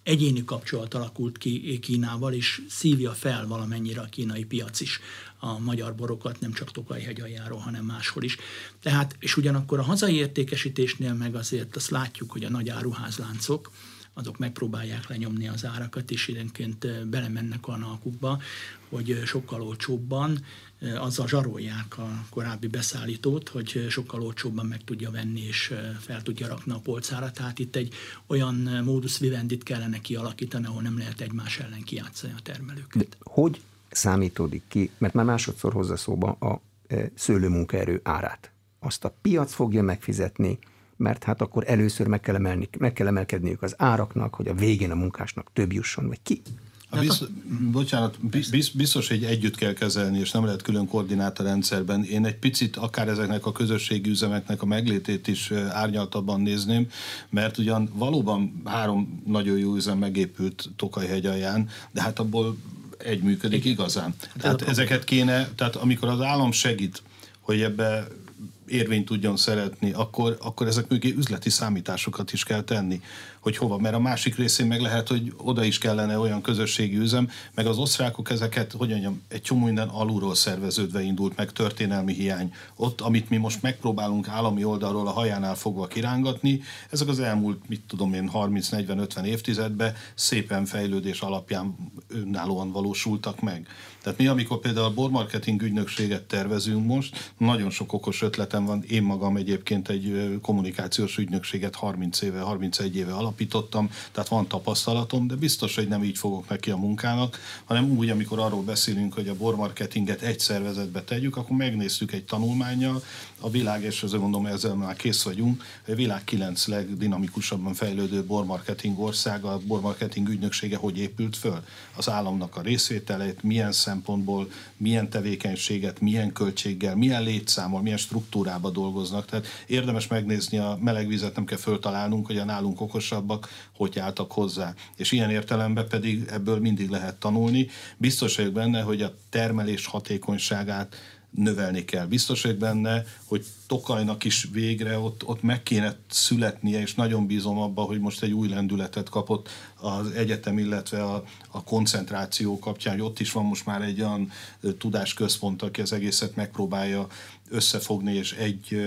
egyéni kapcsolat alakult ki Kínával, és szívja fel valamennyire a kínai piac is a magyar borokat, nem csak Tokaj-hegyaljáról, hanem máshol is. Tehát, és ugyanakkor a hazai értékesítésnél meg azért azt látjuk, hogy a nagy áruházláncok, azok megpróbálják lenyomni az árakat, és időnként belemennek a alkukba, hogy sokkal olcsóbban azzal zsarolják a korábbi beszállítót, hogy sokkal olcsóbban meg tudja venni és fel tudja rakni a polcára. Tehát itt egy olyan módusz vivendit kellene kialakítani, ahol nem lehet egymás ellen kijátszani a termelőket. De hogy számítódik ki, mert már másodszor hozza szóba a szőlőmunkaerő árát. Azt a piac fogja megfizetni, mert hát akkor először meg kell, emelni, meg kell emelkedniük az áraknak, hogy a végén a munkásnak több jusson, vagy ki? A biz, bocsánat, biz, biztos, hogy együtt kell kezelni, és nem lehet külön rendszerben. Én egy picit akár ezeknek a közösségi üzemeknek a meglétét is árnyaltabban nézném, mert ugyan valóban három nagyon jó üzem megépült Tokaj alján, de hát abból egy működik igazán. Tehát ezeket kéne, tehát amikor az állam segít, hogy ebbe érvényt tudjon szeretni, akkor, akkor ezek mögé üzleti számításokat is kell tenni hogy hova, mert a másik részén meg lehet, hogy oda is kellene olyan közösségi üzem, meg az osztrákok ezeket, hogy mondjam, egy csomó minden alulról szerveződve indult meg, történelmi hiány. Ott, amit mi most megpróbálunk állami oldalról a hajánál fogva kirángatni, ezek az elmúlt, mit tudom én, 30-40-50 évtizedben szépen fejlődés alapján önállóan valósultak meg. Tehát mi, amikor például a bormarketing ügynökséget tervezünk most, nagyon sok okos ötletem van. Én magam egyébként egy kommunikációs ügynökséget 30 éve, 31 éve alap alapítottam, tehát van tapasztalatom, de biztos, hogy nem így fogok neki a munkának, hanem úgy, amikor arról beszélünk, hogy a bormarketinget egy szervezetbe tegyük, akkor megnéztük egy tanulmányjal, a világ, és azért mondom, ezzel már kész vagyunk, a világ kilenc legdinamikusabban fejlődő bormarketing országa, a bormarketing ügynöksége hogy épült föl? Az államnak a részvételét, milyen szempontból, milyen tevékenységet, milyen költséggel, milyen létszámmal, milyen struktúrába dolgoznak. Tehát érdemes megnézni a melegvizet, nem kell föltalálnunk, hogy a nálunk okosabbak hogy álltak hozzá. És ilyen értelemben pedig ebből mindig lehet tanulni. Biztos vagyok benne, hogy a termelés hatékonyságát növelni kell. Biztos vagyok benne, hogy Tokajnak is végre ott, ott meg kéne születnie, és nagyon bízom abba, hogy most egy új lendületet kapott az egyetem, illetve a, a koncentráció kapcsán, hogy ott is van most már egy olyan tudásközpont, aki az egészet megpróbálja összefogni, és egy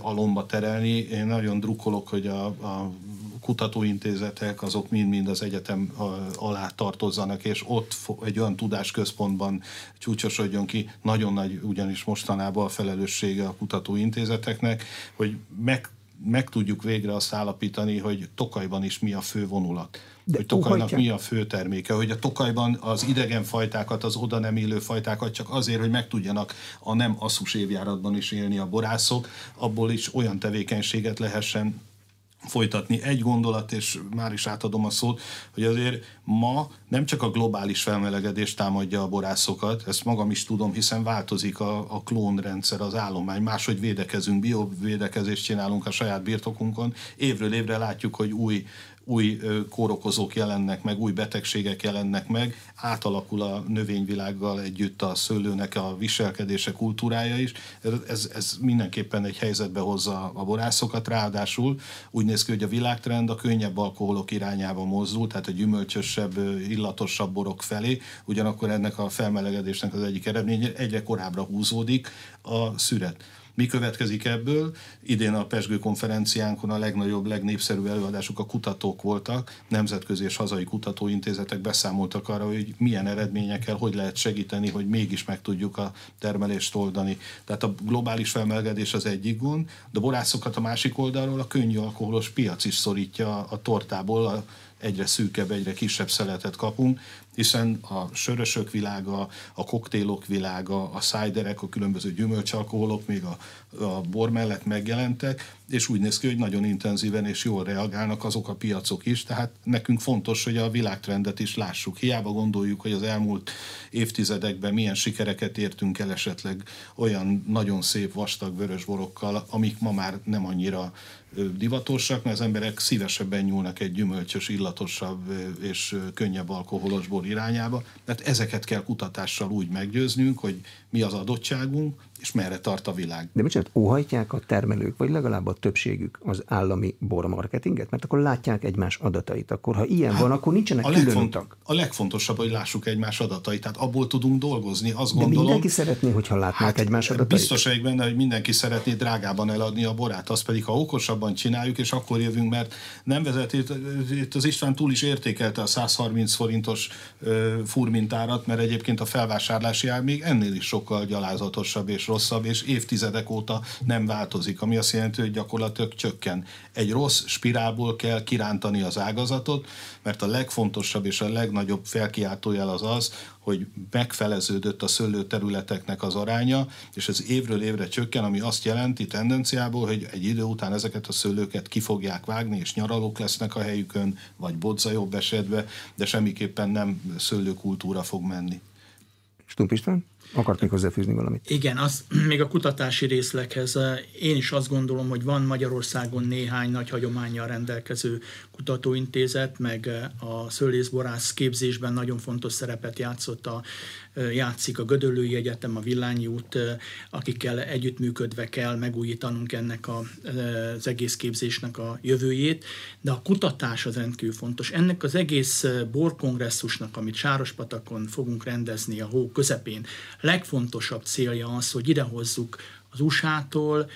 alomba terelni. Én nagyon drukkolok, hogy a, a kutatóintézetek azok mind-mind az egyetem alá tartozzanak, és ott egy olyan tudásközpontban csúcsosodjon ki. Nagyon nagy ugyanis mostanában a felelőssége a kutatóintézeteknek, hogy meg meg tudjuk végre azt állapítani, hogy Tokajban is mi a fő vonulat. De hogy Tokajnak mi a fő terméke, hogy a Tokajban az idegen fajtákat, az oda nem élő fajtákat csak azért, hogy meg tudjanak a nem asszus évjáratban is élni a borászok, abból is olyan tevékenységet lehessen folytatni. Egy gondolat, és már is átadom a szót, hogy azért ma nem csak a globális felmelegedés támadja a borászokat, ezt magam is tudom, hiszen változik a, a klónrendszer, az állomány, máshogy védekezünk, biovédekezést csinálunk a saját birtokunkon, évről évre látjuk, hogy új új kórokozók jelennek meg, új betegségek jelennek meg, átalakul a növényvilággal együtt a szőlőnek a viselkedése, kultúrája is. Ez, ez mindenképpen egy helyzetbe hozza a borászokat, ráadásul úgy néz ki, hogy a világtrend a könnyebb alkoholok irányába mozdul, tehát a gyümölcsösebb, illatosabb borok felé, ugyanakkor ennek a felmelegedésnek az egyik eredménye egyre korábbra húzódik a szüret. Mi következik ebből? Idén a Pesgő konferenciánkon a legnagyobb, legnépszerűbb előadások a kutatók voltak, nemzetközi és hazai kutatóintézetek beszámoltak arra, hogy milyen eredményekkel, hogy lehet segíteni, hogy mégis meg tudjuk a termelést oldani. Tehát a globális felmelegedés az egyik gond, de borászokat a másik oldalról a könnyű alkoholos piac is szorítja a tortából, a egyre szűkebb, egyre kisebb szeletet kapunk, hiszen a sörösök világa, a koktélok világa, a szájderek, a különböző gyümölcsalkoholok még a, a bor mellett megjelentek, és úgy néz ki, hogy nagyon intenzíven és jól reagálnak azok a piacok is, tehát nekünk fontos, hogy a világtrendet is lássuk. Hiába gondoljuk, hogy az elmúlt évtizedekben milyen sikereket értünk el esetleg olyan nagyon szép vastag vörösborokkal, amik ma már nem annyira divatosak, mert az emberek szívesebben nyúlnak egy gyümölcsös, illatosabb és könnyebb alkoholos bor irányába, mert ezeket kell kutatással úgy meggyőznünk, hogy mi az adottságunk, és merre tart a világ. De bocsánat, óhajtják a termelők, vagy legalább a többségük az állami bormarketinget? Mert akkor látják egymás adatait. Akkor ha ilyen hát van, akkor nincsenek a külön utak. A legfontosabb, hogy lássuk egymás adatait. Tehát abból tudunk dolgozni. Azt De gondolom, mindenki szeretné, hogyha látnák hát, egymás adatait. Biztos vagyok benne, hogy mindenki szeretné drágában eladni a borát. Azt pedig, ha okosabban csináljuk, és akkor jövünk, mert nem vezet, itt, itt az István túl is értékelte a 130 forintos furmintárat, mert egyébként a felvásárlási ár még ennél is sokkal gyalázatosabb és rosszabb, és évtizedek óta nem változik, ami azt jelenti, hogy gyakorlatilag csökken. Egy rossz spirálból kell kirántani az ágazatot, mert a legfontosabb és a legnagyobb felkiáltójel az az, hogy megfeleződött a szőlőterületeknek az aránya, és ez évről évre csökken, ami azt jelenti tendenciából, hogy egy idő után ezeket a szőlőket ki fogják vágni, és nyaralók lesznek a helyükön, vagy bodza jobb esetben, de semmiképpen nem szőlőkultúra fog menni. Stump? Akart még hozzáfűzni valamit? Igen, az, még a kutatási részleghez eh, én is azt gondolom, hogy van Magyarországon néhány nagy hagyományjal rendelkező kutatóintézet, meg eh, a szőlészborász képzésben nagyon fontos szerepet játszott a játszik a Gödöllői Egyetem, a Villányi út, akikkel együttműködve kell megújítanunk ennek a, az egész képzésnek a jövőjét, de a kutatás az rendkívül fontos. Ennek az egész borkongresszusnak, amit Sárospatakon fogunk rendezni a hó közepén, legfontosabb célja az, hogy idehozzuk az USA-tól,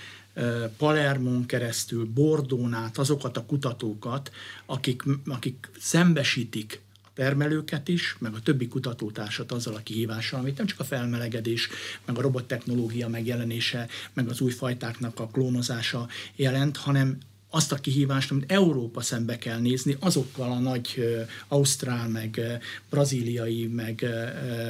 Palermon keresztül, Bordón át azokat a kutatókat, akik, akik szembesítik termelőket is, meg a többi kutatótársat azzal a kihívással, amit nem csak a felmelegedés, meg a robottechnológia megjelenése, meg az új fajtáknak a klónozása jelent, hanem azt a kihívást, amit Európa szembe kell nézni azokkal a nagy ausztrál, meg brazíliai, meg,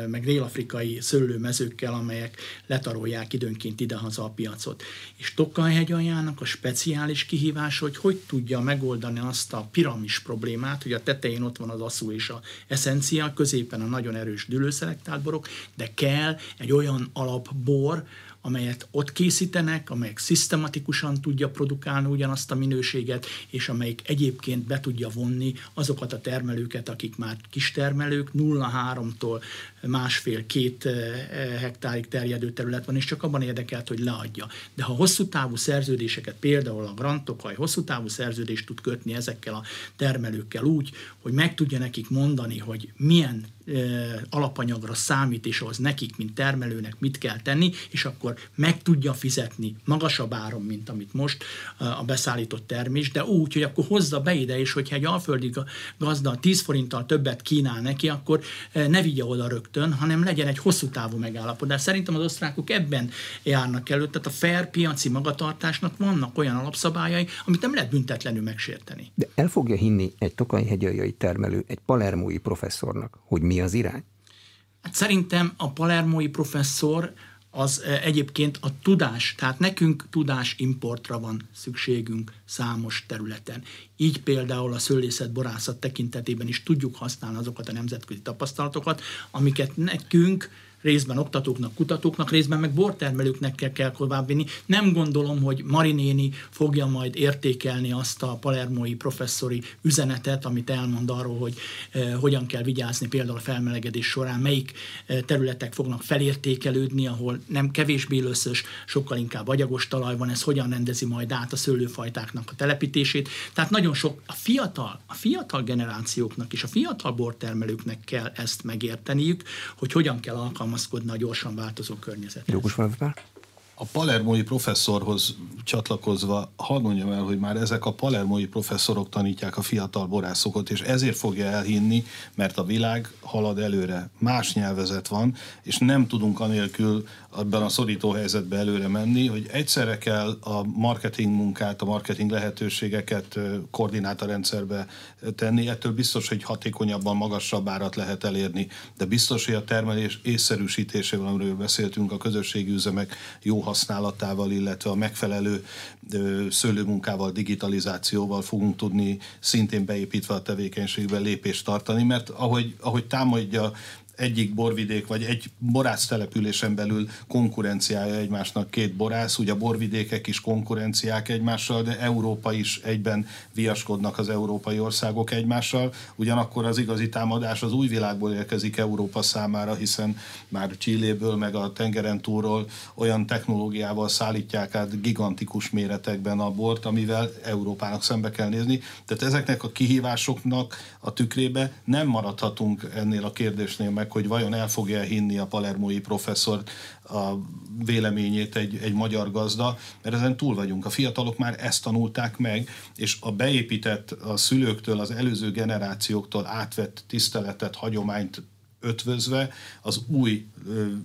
meg dél-afrikai szőlőmezőkkel, amelyek letarolják időnként idehaza a piacot. És Tokaj-hegyaljának a speciális kihívás, hogy hogy tudja megoldani azt a piramis problémát, hogy a tetején ott van az aszú és a eszencia, középen a nagyon erős dülőszelektált borok, de kell egy olyan alapbor, amelyet ott készítenek, amelyek szisztematikusan tudja produkálni ugyanazt a minőséget, és amelyik egyébként be tudja vonni azokat a termelőket, akik már kistermelők, 0,3-tól másfél-két eh, hektárig terjedő terület van, és csak abban érdekelt, hogy leadja. De ha hosszú távú szerződéseket, például a Grand Tokaj hosszú távú szerződést tud kötni ezekkel a termelőkkel úgy, hogy meg tudja nekik mondani, hogy milyen alapanyagra számít, és az nekik, mint termelőnek mit kell tenni, és akkor meg tudja fizetni magasabb áron, mint amit most a beszállított termés, de úgy, hogy akkor hozza be ide, és hogyha egy alföldi gazda 10 forinttal többet kínál neki, akkor ne vigye oda rögtön, hanem legyen egy hosszú távú megállapodás. Szerintem az osztrákok ebben járnak elő, tehát a fair piaci magatartásnak vannak olyan alapszabályai, amit nem lehet büntetlenül megsérteni. De el fogja hinni egy tokajhegyeljai termelő, egy palermói professzornak, hogy mi az irány? Hát szerintem a palermói professzor az e, egyébként a tudás, tehát nekünk tudás importra van szükségünk számos területen. Így például a szőlészet borászat tekintetében is tudjuk használni azokat a nemzetközi tapasztalatokat, amiket nekünk részben oktatóknak, kutatóknak, részben meg bortermelőknek kell, kell továbbvinni. Nem gondolom, hogy Marinéni fogja majd értékelni azt a palermói professzori üzenetet, amit elmond arról, hogy eh, hogyan kell vigyázni például a felmelegedés során, melyik eh, területek fognak felértékelődni, ahol nem kevésbé löszös, sokkal inkább agyagos talaj van, ez hogyan rendezi majd át a szőlőfajtáknak a telepítését. Tehát nagyon sok a fiatal, a fiatal generációknak és a fiatal bortermelőknek kell ezt megérteniük, hogy hogyan kell alkalmazni alkalmazkodna a gyorsan változó környezethez. Jogos a palermói professzorhoz csatlakozva hadd mondjam el, hogy már ezek a palermói professzorok tanítják a fiatal borászokat, és ezért fogja elhinni, mert a világ halad előre. Más nyelvezet van, és nem tudunk anélkül abban a szorító helyzetbe előre menni, hogy egyszerre kell a marketing munkát, a marketing lehetőségeket koordinátorrendszerbe tenni. Ettől biztos, hogy hatékonyabban magasabb árat lehet elérni, de biztos, hogy a termelés észszerűsítésével, amiről beszéltünk, a közösségi üzemek jó használatával, illetve a megfelelő szőlőmunkával, digitalizációval fogunk tudni szintén beépítve a tevékenységbe lépést tartani, mert ahogy, ahogy támadja egyik borvidék, vagy egy borász településen belül konkurenciája egymásnak két borász, ugye a borvidékek is konkurenciák egymással, de Európa is egyben viaskodnak az európai országok egymással, ugyanakkor az igazi támadás az új világból érkezik Európa számára, hiszen már Csilléből, meg a tengeren túlról olyan technológiával szállítják át gigantikus méretekben a bort, amivel Európának szembe kell nézni. Tehát ezeknek a kihívásoknak a tükrébe nem maradhatunk ennél a kérdésnél meg meg, hogy vajon el fogja hinni a palermói professzor a véleményét egy, egy magyar gazda, mert ezen túl vagyunk. A fiatalok már ezt tanulták meg, és a beépített a szülőktől, az előző generációktól átvett tiszteletet, hagyományt ötvözve az új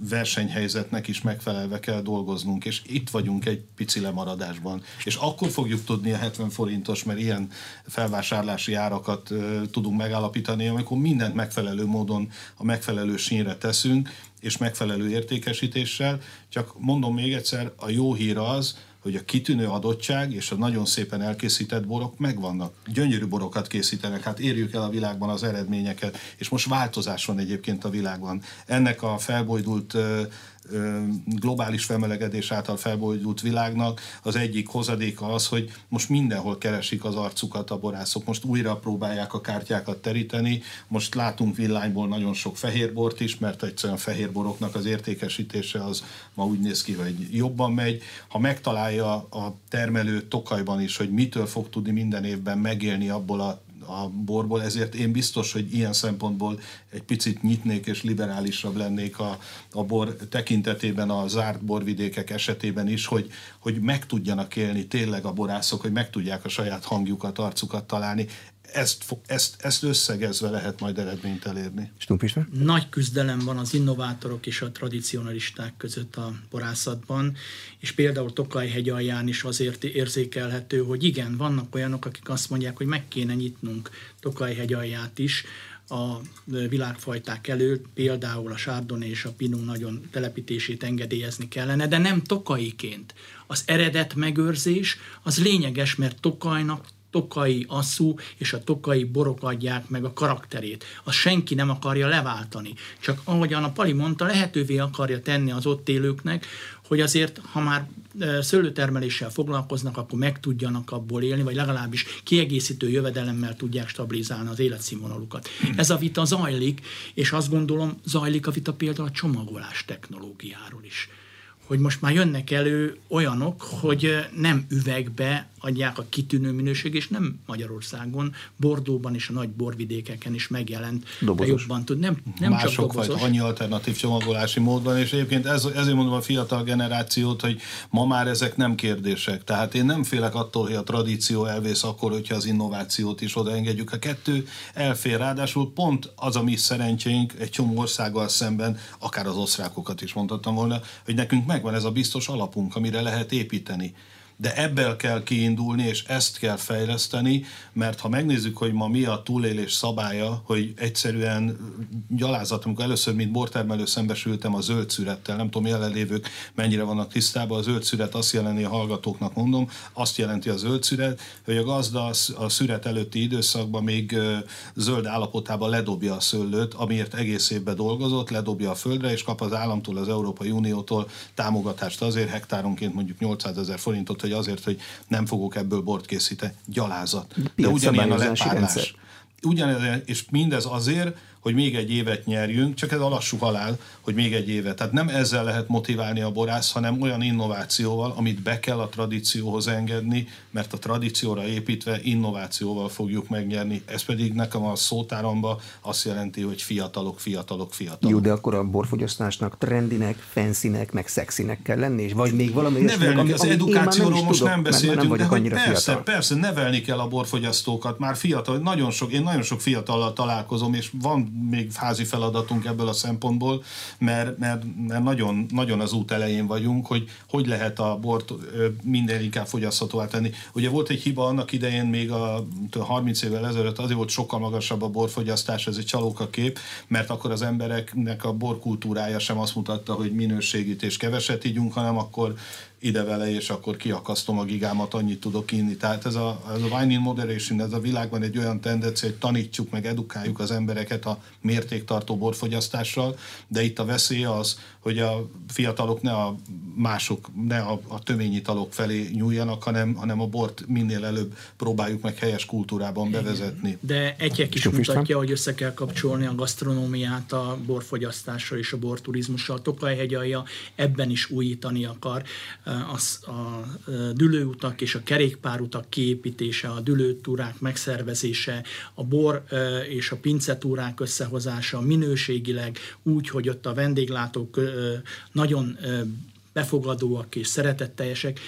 versenyhelyzetnek is megfelelve kell dolgoznunk, és itt vagyunk egy pici lemaradásban. És akkor fogjuk tudni a 70 forintos, mert ilyen felvásárlási árakat tudunk megállapítani, amikor mindent megfelelő módon a megfelelő sínre teszünk, és megfelelő értékesítéssel. Csak mondom még egyszer, a jó hír az, hogy a kitűnő adottság és a nagyon szépen elkészített borok megvannak. Gyönyörű borokat készítenek, hát érjük el a világban az eredményeket, és most változás van egyébként a világban. Ennek a felbojdult globális felmelegedés által felbojdult világnak. Az egyik hozadéka az, hogy most mindenhol keresik az arcukat a borászok, most újra próbálják a kártyákat teríteni, most látunk villányból nagyon sok fehérbort is, mert egyszerűen fehérboroknak az értékesítése az ma úgy néz ki, hogy jobban megy. Ha megtalálja a termelő Tokajban is, hogy mitől fog tudni minden évben megélni abból a a borból, ezért én biztos, hogy ilyen szempontból egy picit nyitnék és liberálisabb lennék a, a bor tekintetében a zárt borvidékek esetében is, hogy, hogy meg tudjanak élni tényleg a borászok, hogy meg tudják a saját hangjukat, arcukat találni ezt, ezt, ezt összegezve lehet majd eredményt elérni. Nagy küzdelem van az innovátorok és a tradicionalisták között a borászatban, és például Tokaj-hegy alján is azért érzékelhető, hogy igen, vannak olyanok, akik azt mondják, hogy meg kéne nyitnunk Tokaj-hegy alját is, a világfajták előtt, például a Sárdon és a Pinó nagyon telepítését engedélyezni kellene, de nem tokaiként. Az eredet megőrzés az lényeges, mert Tokajnak tokai asszú és a tokai borok adják meg a karakterét. Azt senki nem akarja leváltani. Csak ahogyan a Pali mondta, lehetővé akarja tenni az ott élőknek, hogy azért, ha már szőlőtermeléssel foglalkoznak, akkor meg tudjanak abból élni, vagy legalábbis kiegészítő jövedelemmel tudják stabilizálni az életszínvonalukat. Ez a vita zajlik, és azt gondolom, zajlik a vita például a csomagolás technológiáról is hogy most már jönnek elő olyanok, hogy nem üvegbe adják a kitűnő minőség, és nem Magyarországon, Bordóban és a nagy borvidékeken is megjelent. Dobozos. Jobban tud. Nem, nem Mások csak dobozos. Annyi alternatív csomagolási mód van, és egyébként ez, ezért mondom a fiatal generációt, hogy ma már ezek nem kérdések. Tehát én nem félek attól, hogy a tradíció elvész akkor, hogyha az innovációt is odaengedjük. A kettő elfér, ráadásul pont az a mi szerencsénk egy csomó országgal szemben, akár az osztrákokat is mondhattam volna, hogy nekünk megvan ez a biztos alapunk, amire lehet építeni de ebből kell kiindulni, és ezt kell fejleszteni, mert ha megnézzük, hogy ma mi a túlélés szabálya, hogy egyszerűen gyalázat, amikor először, mint bortermelő szembesültem a zöld szürettel, nem tudom, jelenlévők mennyire vannak tisztában, a zöld szüret azt jelenti, a hallgatóknak mondom, azt jelenti a zöld szüret, hogy a gazda a szüret előtti időszakban még zöld állapotában ledobja a szőlőt, amiért egész évben dolgozott, ledobja a földre, és kap az államtól, az Európai Uniótól támogatást. Azért hektáronként mondjuk 800 ezer forintot, hogy azért, hogy nem fogok ebből bort készíteni. Gyalázat. De ugyanilyen a lepárlás. Ugyanez, és mindez azért, hogy még egy évet nyerjünk, csak ez a lassú halál, hogy még egy évet. Tehát nem ezzel lehet motiválni a borász, hanem olyan innovációval, amit be kell a tradícióhoz engedni, mert a tradícióra építve innovációval fogjuk megnyerni. Ez pedig nekem a szótáramba azt jelenti, hogy fiatalok, fiatalok, fiatalok. Jó, de akkor a borfogyasztásnak trendinek, fancynek, meg szexinek kell lenni, és vagy még valami Nevelni, ami, az ami edukációról nem most tudom, nem beszéltünk, nem de hogy persze, fiatal. persze, nevelni kell a borfogyasztókat, már fiatal, nagyon sok, én nagyon sok fiatallal találkozom, és van még házi feladatunk ebből a szempontból, mert, mert, mert nagyon, nagyon az út elején vagyunk, hogy hogy lehet a bort minden inkább fogyaszthatóvá tenni. Ugye volt egy hiba annak idején, még a 30 évvel ezelőtt azért volt sokkal magasabb a borfogyasztás, ez egy csalóka kép, mert akkor az embereknek a borkultúrája sem azt mutatta, hogy minőségit és keveset ígyunk, hanem akkor ide vele, és akkor kiakasztom a gigámat, annyit tudok inni. Tehát ez a, ez a wine in moderation, ez a világban egy olyan tendencia, hogy tanítsuk meg, edukáljuk az embereket a mértéktartó borfogyasztással, de itt a veszély az, hogy a fiatalok ne a mások, ne a, a töményitalok felé nyúljanak, hanem, hanem a bort minél előbb próbáljuk meg helyes kultúrában bevezetni. De egyek is mutatja, hogy össze kell kapcsolni a gasztronómiát a borfogyasztással és a borturizmussal. Tokaj hegyalja ebben is újítani akar a, a dülőutak és a kerékpárutak kiépítése, a dülőtúrák megszervezése, a bor és a pincetúrák összehozása minőségileg úgy, hogy ott a vendéglátók nagyon befogadóak és szeretetteljesek,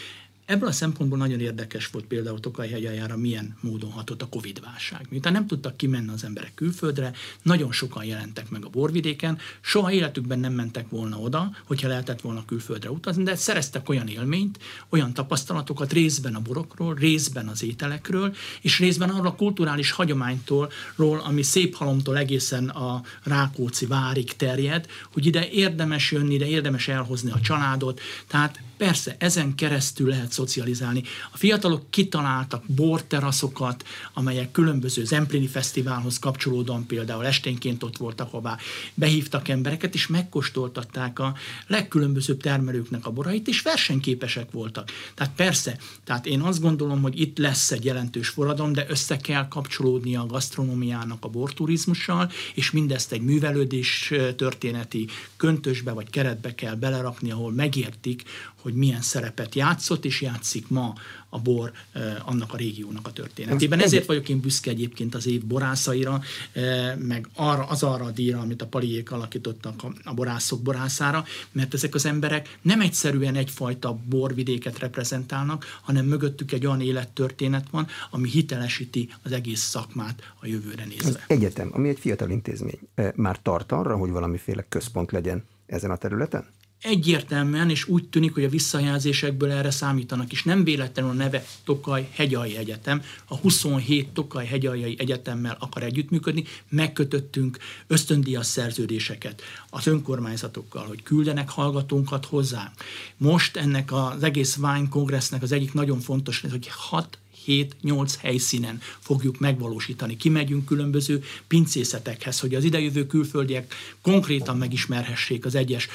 Ebből a szempontból nagyon érdekes volt például hegyaljára milyen módon hatott a Covid-válság. Miután nem tudtak kimenni az emberek külföldre, nagyon sokan jelentek meg a borvidéken, soha életükben nem mentek volna oda, hogyha lehetett volna külföldre utazni, de szereztek olyan élményt, olyan tapasztalatokat részben a borokról, részben az ételekről, és részben arról a kulturális hagyománytól, ami szép halomtól egészen a Rákóczi várig terjed, hogy ide érdemes jönni, ide érdemes elhozni a családot, tehát Persze, ezen keresztül lehet szocializálni. A fiatalok kitaláltak borteraszokat, amelyek különböző Zemplini Fesztiválhoz kapcsolódóan például esténként ott voltak, ahová behívtak embereket, és megkóstoltatták a legkülönbözőbb termelőknek a borait, és versenyképesek voltak. Tehát persze, tehát én azt gondolom, hogy itt lesz egy jelentős forradalom, de össze kell kapcsolódni a gasztronómiának a borturizmussal, és mindezt egy művelődés történeti köntösbe vagy keretbe kell belerakni, ahol megértik, hogy milyen szerepet játszott és játszik ma a bor eh, annak a régiónak a történetében. Ezért vagyok én büszke egyébként az év borászaira, eh, meg arra, az arra a díjra, amit a paliék alakítottak a, a borászok borászára, mert ezek az emberek nem egyszerűen egyfajta borvidéket reprezentálnak, hanem mögöttük egy olyan élettörténet van, ami hitelesíti az egész szakmát a jövőre nézve. Az egyetem, ami egy fiatal intézmény, eh, már tart arra, hogy valamiféle központ legyen ezen a területen? Egyértelműen, és úgy tűnik, hogy a visszajelzésekből erre számítanak, és nem véletlenül a neve Tokaj Hegyalja Egyetem, a 27 Tokaj Hegyaljai Egyetemmel akar együttműködni, megkötöttünk ösztöndíjas szerződéseket az önkormányzatokkal, hogy küldenek hallgatónkat hozzá. Most ennek az egész Wine Congressnek az egyik nagyon fontos, hogy hat 7-8 helyszínen fogjuk megvalósítani. Kimegyünk különböző pincészetekhez, hogy az idejövő külföldiek konkrétan megismerhessék az egyes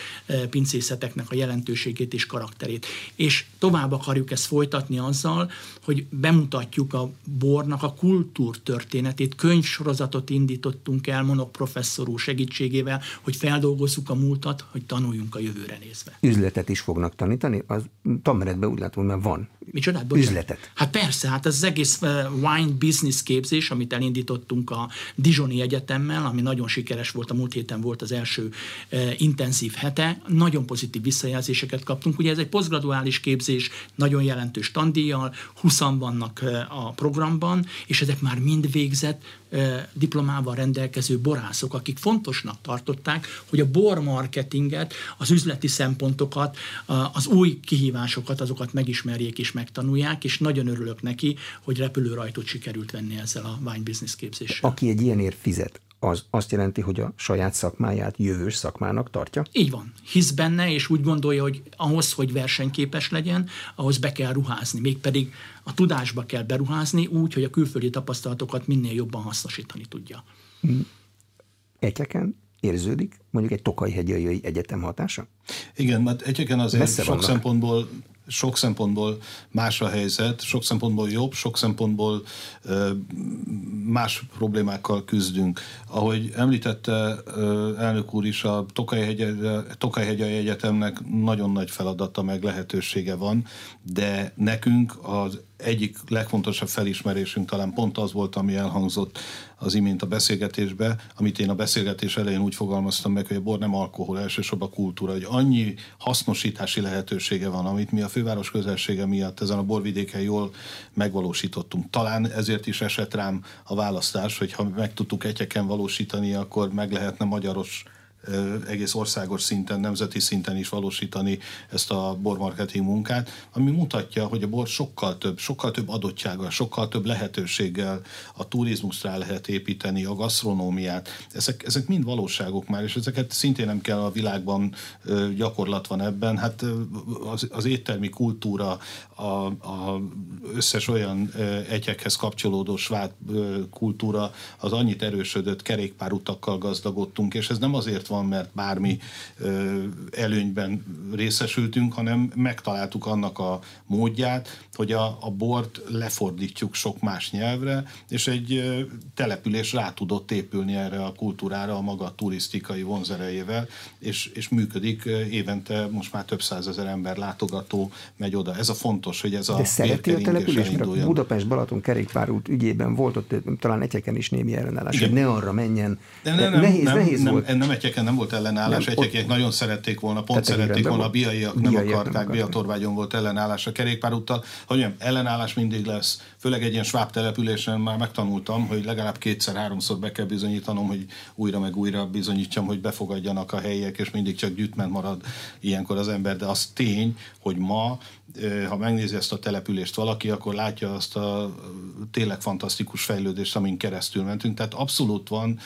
pincészeteknek a jelentőségét és karakterét. És tovább akarjuk ezt folytatni azzal, hogy bemutatjuk a bornak a kultúrtörténetét, könyvsorozatot indítottunk el Monok professzor úr segítségével, hogy feldolgozzuk a múltat, hogy tanuljunk a jövőre nézve. Üzletet is fognak tanítani? Az tanmenetben úgy látom, már van. Bocsánat. Üzletet. Hát persze, hát az egész wine business képzés, amit elindítottunk a Dijoni Egyetemmel, ami nagyon sikeres volt, a múlt héten volt az első intenzív hete, nagyon pozitív visszajelzéseket kaptunk. Ugye ez egy posztgraduális képzés, nagyon jelentős tandíjjal, 20 vannak a programban, és ezek már mind végzett diplomával rendelkező borászok, akik fontosnak tartották, hogy a bor marketinget, az üzleti szempontokat, az új kihívásokat, azokat megismerjék és megtanulják, és nagyon örülök neki, hogy repülőrajtot sikerült venni ezzel a wine business képzéssel. Aki egy ilyenért fizet, az azt jelenti, hogy a saját szakmáját jövős szakmának tartja? Így van. Hisz benne, és úgy gondolja, hogy ahhoz, hogy versenyképes legyen, ahhoz be kell ruházni. Mégpedig a tudásba kell beruházni úgy, hogy a külföldi tapasztalatokat minél jobban hasznosítani tudja. Egyeken érződik mondjuk egy Tokai hegyai egyetem hatása? Igen, mert egyeken azért Messze sok vannak. szempontból sok szempontból más a helyzet, sok szempontból jobb, sok szempontból más problémákkal küzdünk. Ahogy említette elnök úr is, a Tokaj-hegyai Egyetemnek nagyon nagy feladata meg lehetősége van, de nekünk az egyik legfontosabb felismerésünk talán pont az volt, ami elhangzott az imént a beszélgetésbe, amit én a beszélgetés elején úgy fogalmaztam meg, hogy a bor nem alkohol, elsősorban kultúra, hogy annyi hasznosítási lehetősége van, amit mi a főváros közelsége miatt ezen a borvidéken jól megvalósítottunk. Talán ezért is esett rám a választás, hogy ha meg tudtuk egyeken valósítani, akkor meg lehetne magyaros egész országos szinten, nemzeti szinten is valósítani ezt a bormarketing munkát, ami mutatja, hogy a bor sokkal több, sokkal több adottsággal, sokkal több lehetőséggel a turizmust rá lehet építeni, a gasztronómiát. Ezek, ezek mind valóságok már, és ezeket szintén nem kell a világban gyakorlat van ebben. Hát az, az éttermi kultúra, a, a összes olyan egyekhez kapcsolódó sváb kultúra az annyit erősödött, kerékpárutakkal gazdagodtunk, és ez nem azért van, van, mert bármi előnyben részesültünk, hanem megtaláltuk annak a módját, hogy a, a bort lefordítjuk sok más nyelvre, és egy település rá tudott épülni erre a kultúrára a maga turisztikai vonzerejével, és, és működik évente most már több százezer ember látogató megy oda. Ez a fontos, hogy ez a De szereti a település, mert a Budapest Balaton kerékpárút ügyében volt ott talán egyeken is némi ellenállás, hogy ne arra menjen. De nem, nem, nehéz, nem, nehéz nem, volt. Nem egyeken nem volt ellenállás, egyekiek nagyon szerették volna, pont szerették volna, a biaiak nem akarták, biatorvágyon volt ellenállás a kerékpárúttal. Hogy mondjam, ellenállás mindig lesz, főleg egy ilyen sváb településen már megtanultam, hogy legalább kétszer-háromszor be kell bizonyítanom, hogy újra meg újra bizonyítsam, hogy befogadjanak a helyiek, és mindig csak gyűjtment marad ilyenkor az ember, de az tény, hogy ma ha megnézi ezt a települést valaki, akkor látja azt a tényleg fantasztikus fejlődést, amin keresztül mentünk. Tehát abszolút van,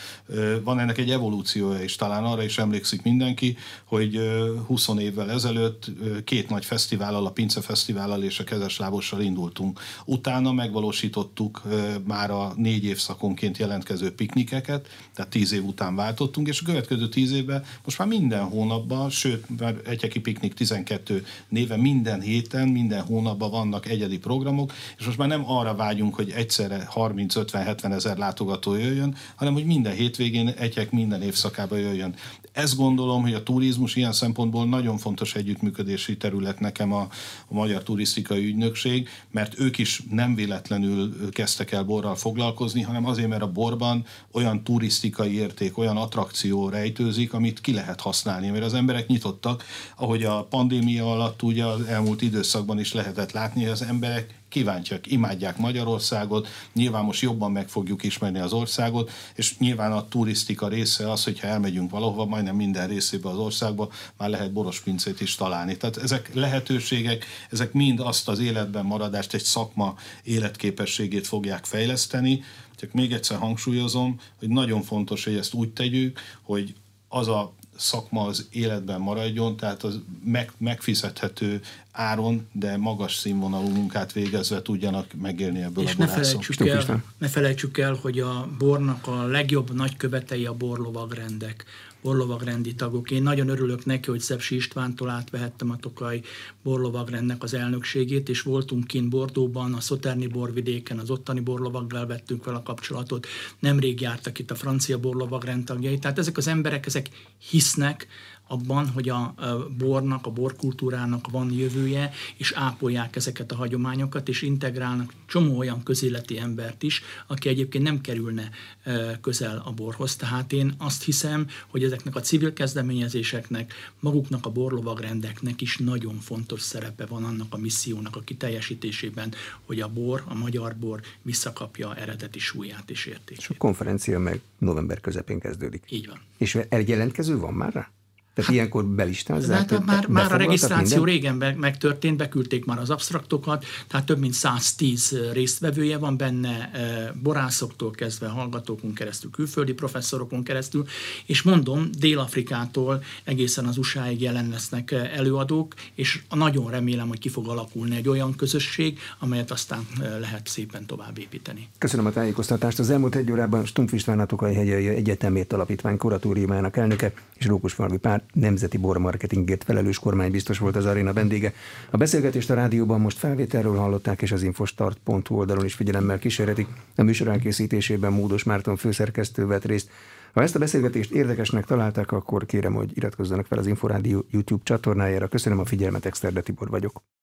van ennek egy evolúciója, és talán arra is emlékszik mindenki, hogy 20 évvel ezelőtt két nagy fesztivállal, a Pince Fesztivállal és a Kezes Lábossal indultunk. Utána megvalósítottuk már a négy évszakonként jelentkező piknikeket, tehát tíz év után váltottunk, és a következő tíz évben most már minden hónapban, sőt, már Egyeki Piknik 12 néve minden héten héten, minden hónapban vannak egyedi programok, és most már nem arra vágyunk, hogy egyszerre 30-50-70 ezer látogató jöjjön, hanem hogy minden hétvégén egyek minden évszakában jöjjön. Ezt gondolom, hogy a turizmus ilyen szempontból nagyon fontos együttműködési terület nekem a, a Magyar Turisztikai Ügynökség, mert ők is nem véletlenül kezdtek el borral foglalkozni, hanem azért, mert a borban olyan turisztikai érték, olyan attrakció rejtőzik, amit ki lehet használni, mert az emberek nyitottak, ahogy a pandémia alatt ugye az elmúlt időszakban is lehetett látni, hogy az emberek kíváncsiak, imádják Magyarországot, nyilván most jobban meg fogjuk ismerni az országot, és nyilván a turisztika része az, hogyha elmegyünk valahova, majdnem minden részébe az országba, már lehet borospincét is találni. Tehát ezek lehetőségek, ezek mind azt az életben maradást, egy szakma életképességét fogják fejleszteni, csak még egyszer hangsúlyozom, hogy nagyon fontos, hogy ezt úgy tegyük, hogy az a szakma az életben maradjon, tehát az meg, megfizethető áron, de magas színvonalú munkát végezve tudjanak megélni ebből És a ne felejtsük, el, ne felejtsük el, hogy a bornak a legjobb nagykövetei a borlovagrendek borlovagrendi tagok. Én nagyon örülök neki, hogy Szepsi Istvántól átvehettem a Tokaj borlovagrendnek az elnökségét, és voltunk kint Bordóban, a Szoterni borvidéken, az ottani borlovaggal vettünk fel a kapcsolatot. Nemrég jártak itt a francia borlovagrend tagjai. Tehát ezek az emberek, ezek hisznek abban, hogy a bornak, a borkultúrának van jövője, és ápolják ezeket a hagyományokat, és integrálnak csomó olyan közéleti embert is, aki egyébként nem kerülne közel a borhoz. Tehát én azt hiszem, hogy ezeknek a civil kezdeményezéseknek, maguknak a borlovagrendeknek is nagyon fontos szerepe van annak a missziónak a kiteljesítésében, hogy a bor, a magyar bor visszakapja eredeti súlyát és értékét. És a konferencia meg november közepén kezdődik. Így van. És egy jelentkező van már rá? Tehát hát, ilyenkor belistázzák? Hát már, már a regisztráció minden? régen be, megtörtént, beküldték már az absztraktokat, tehát több mint 110 résztvevője van benne, borászoktól kezdve hallgatókon keresztül, külföldi professzorokon keresztül, és mondom, Dél-Afrikától egészen az USA-ig jelen lesznek előadók, és nagyon remélem, hogy ki fog alakulni egy olyan közösség, amelyet aztán lehet szépen tovább építeni. Köszönöm a tájékoztatást. Az elmúlt egy órában Stumpf István Hegyei Egyetemét Alapítvány kuratóriumának elnöke és Rókusfalvi Pár nemzeti bormarketingért felelős kormány biztos volt az aréna vendége. A beszélgetést a rádióban most felvételről hallották, és az infostart.hu oldalon is figyelemmel kísérhetik. A műsor elkészítésében Módos Márton főszerkesztő vett részt. Ha ezt a beszélgetést érdekesnek találták, akkor kérem, hogy iratkozzanak fel az Inforádió YouTube csatornájára. Köszönöm a figyelmet, Exterde Tibor vagyok.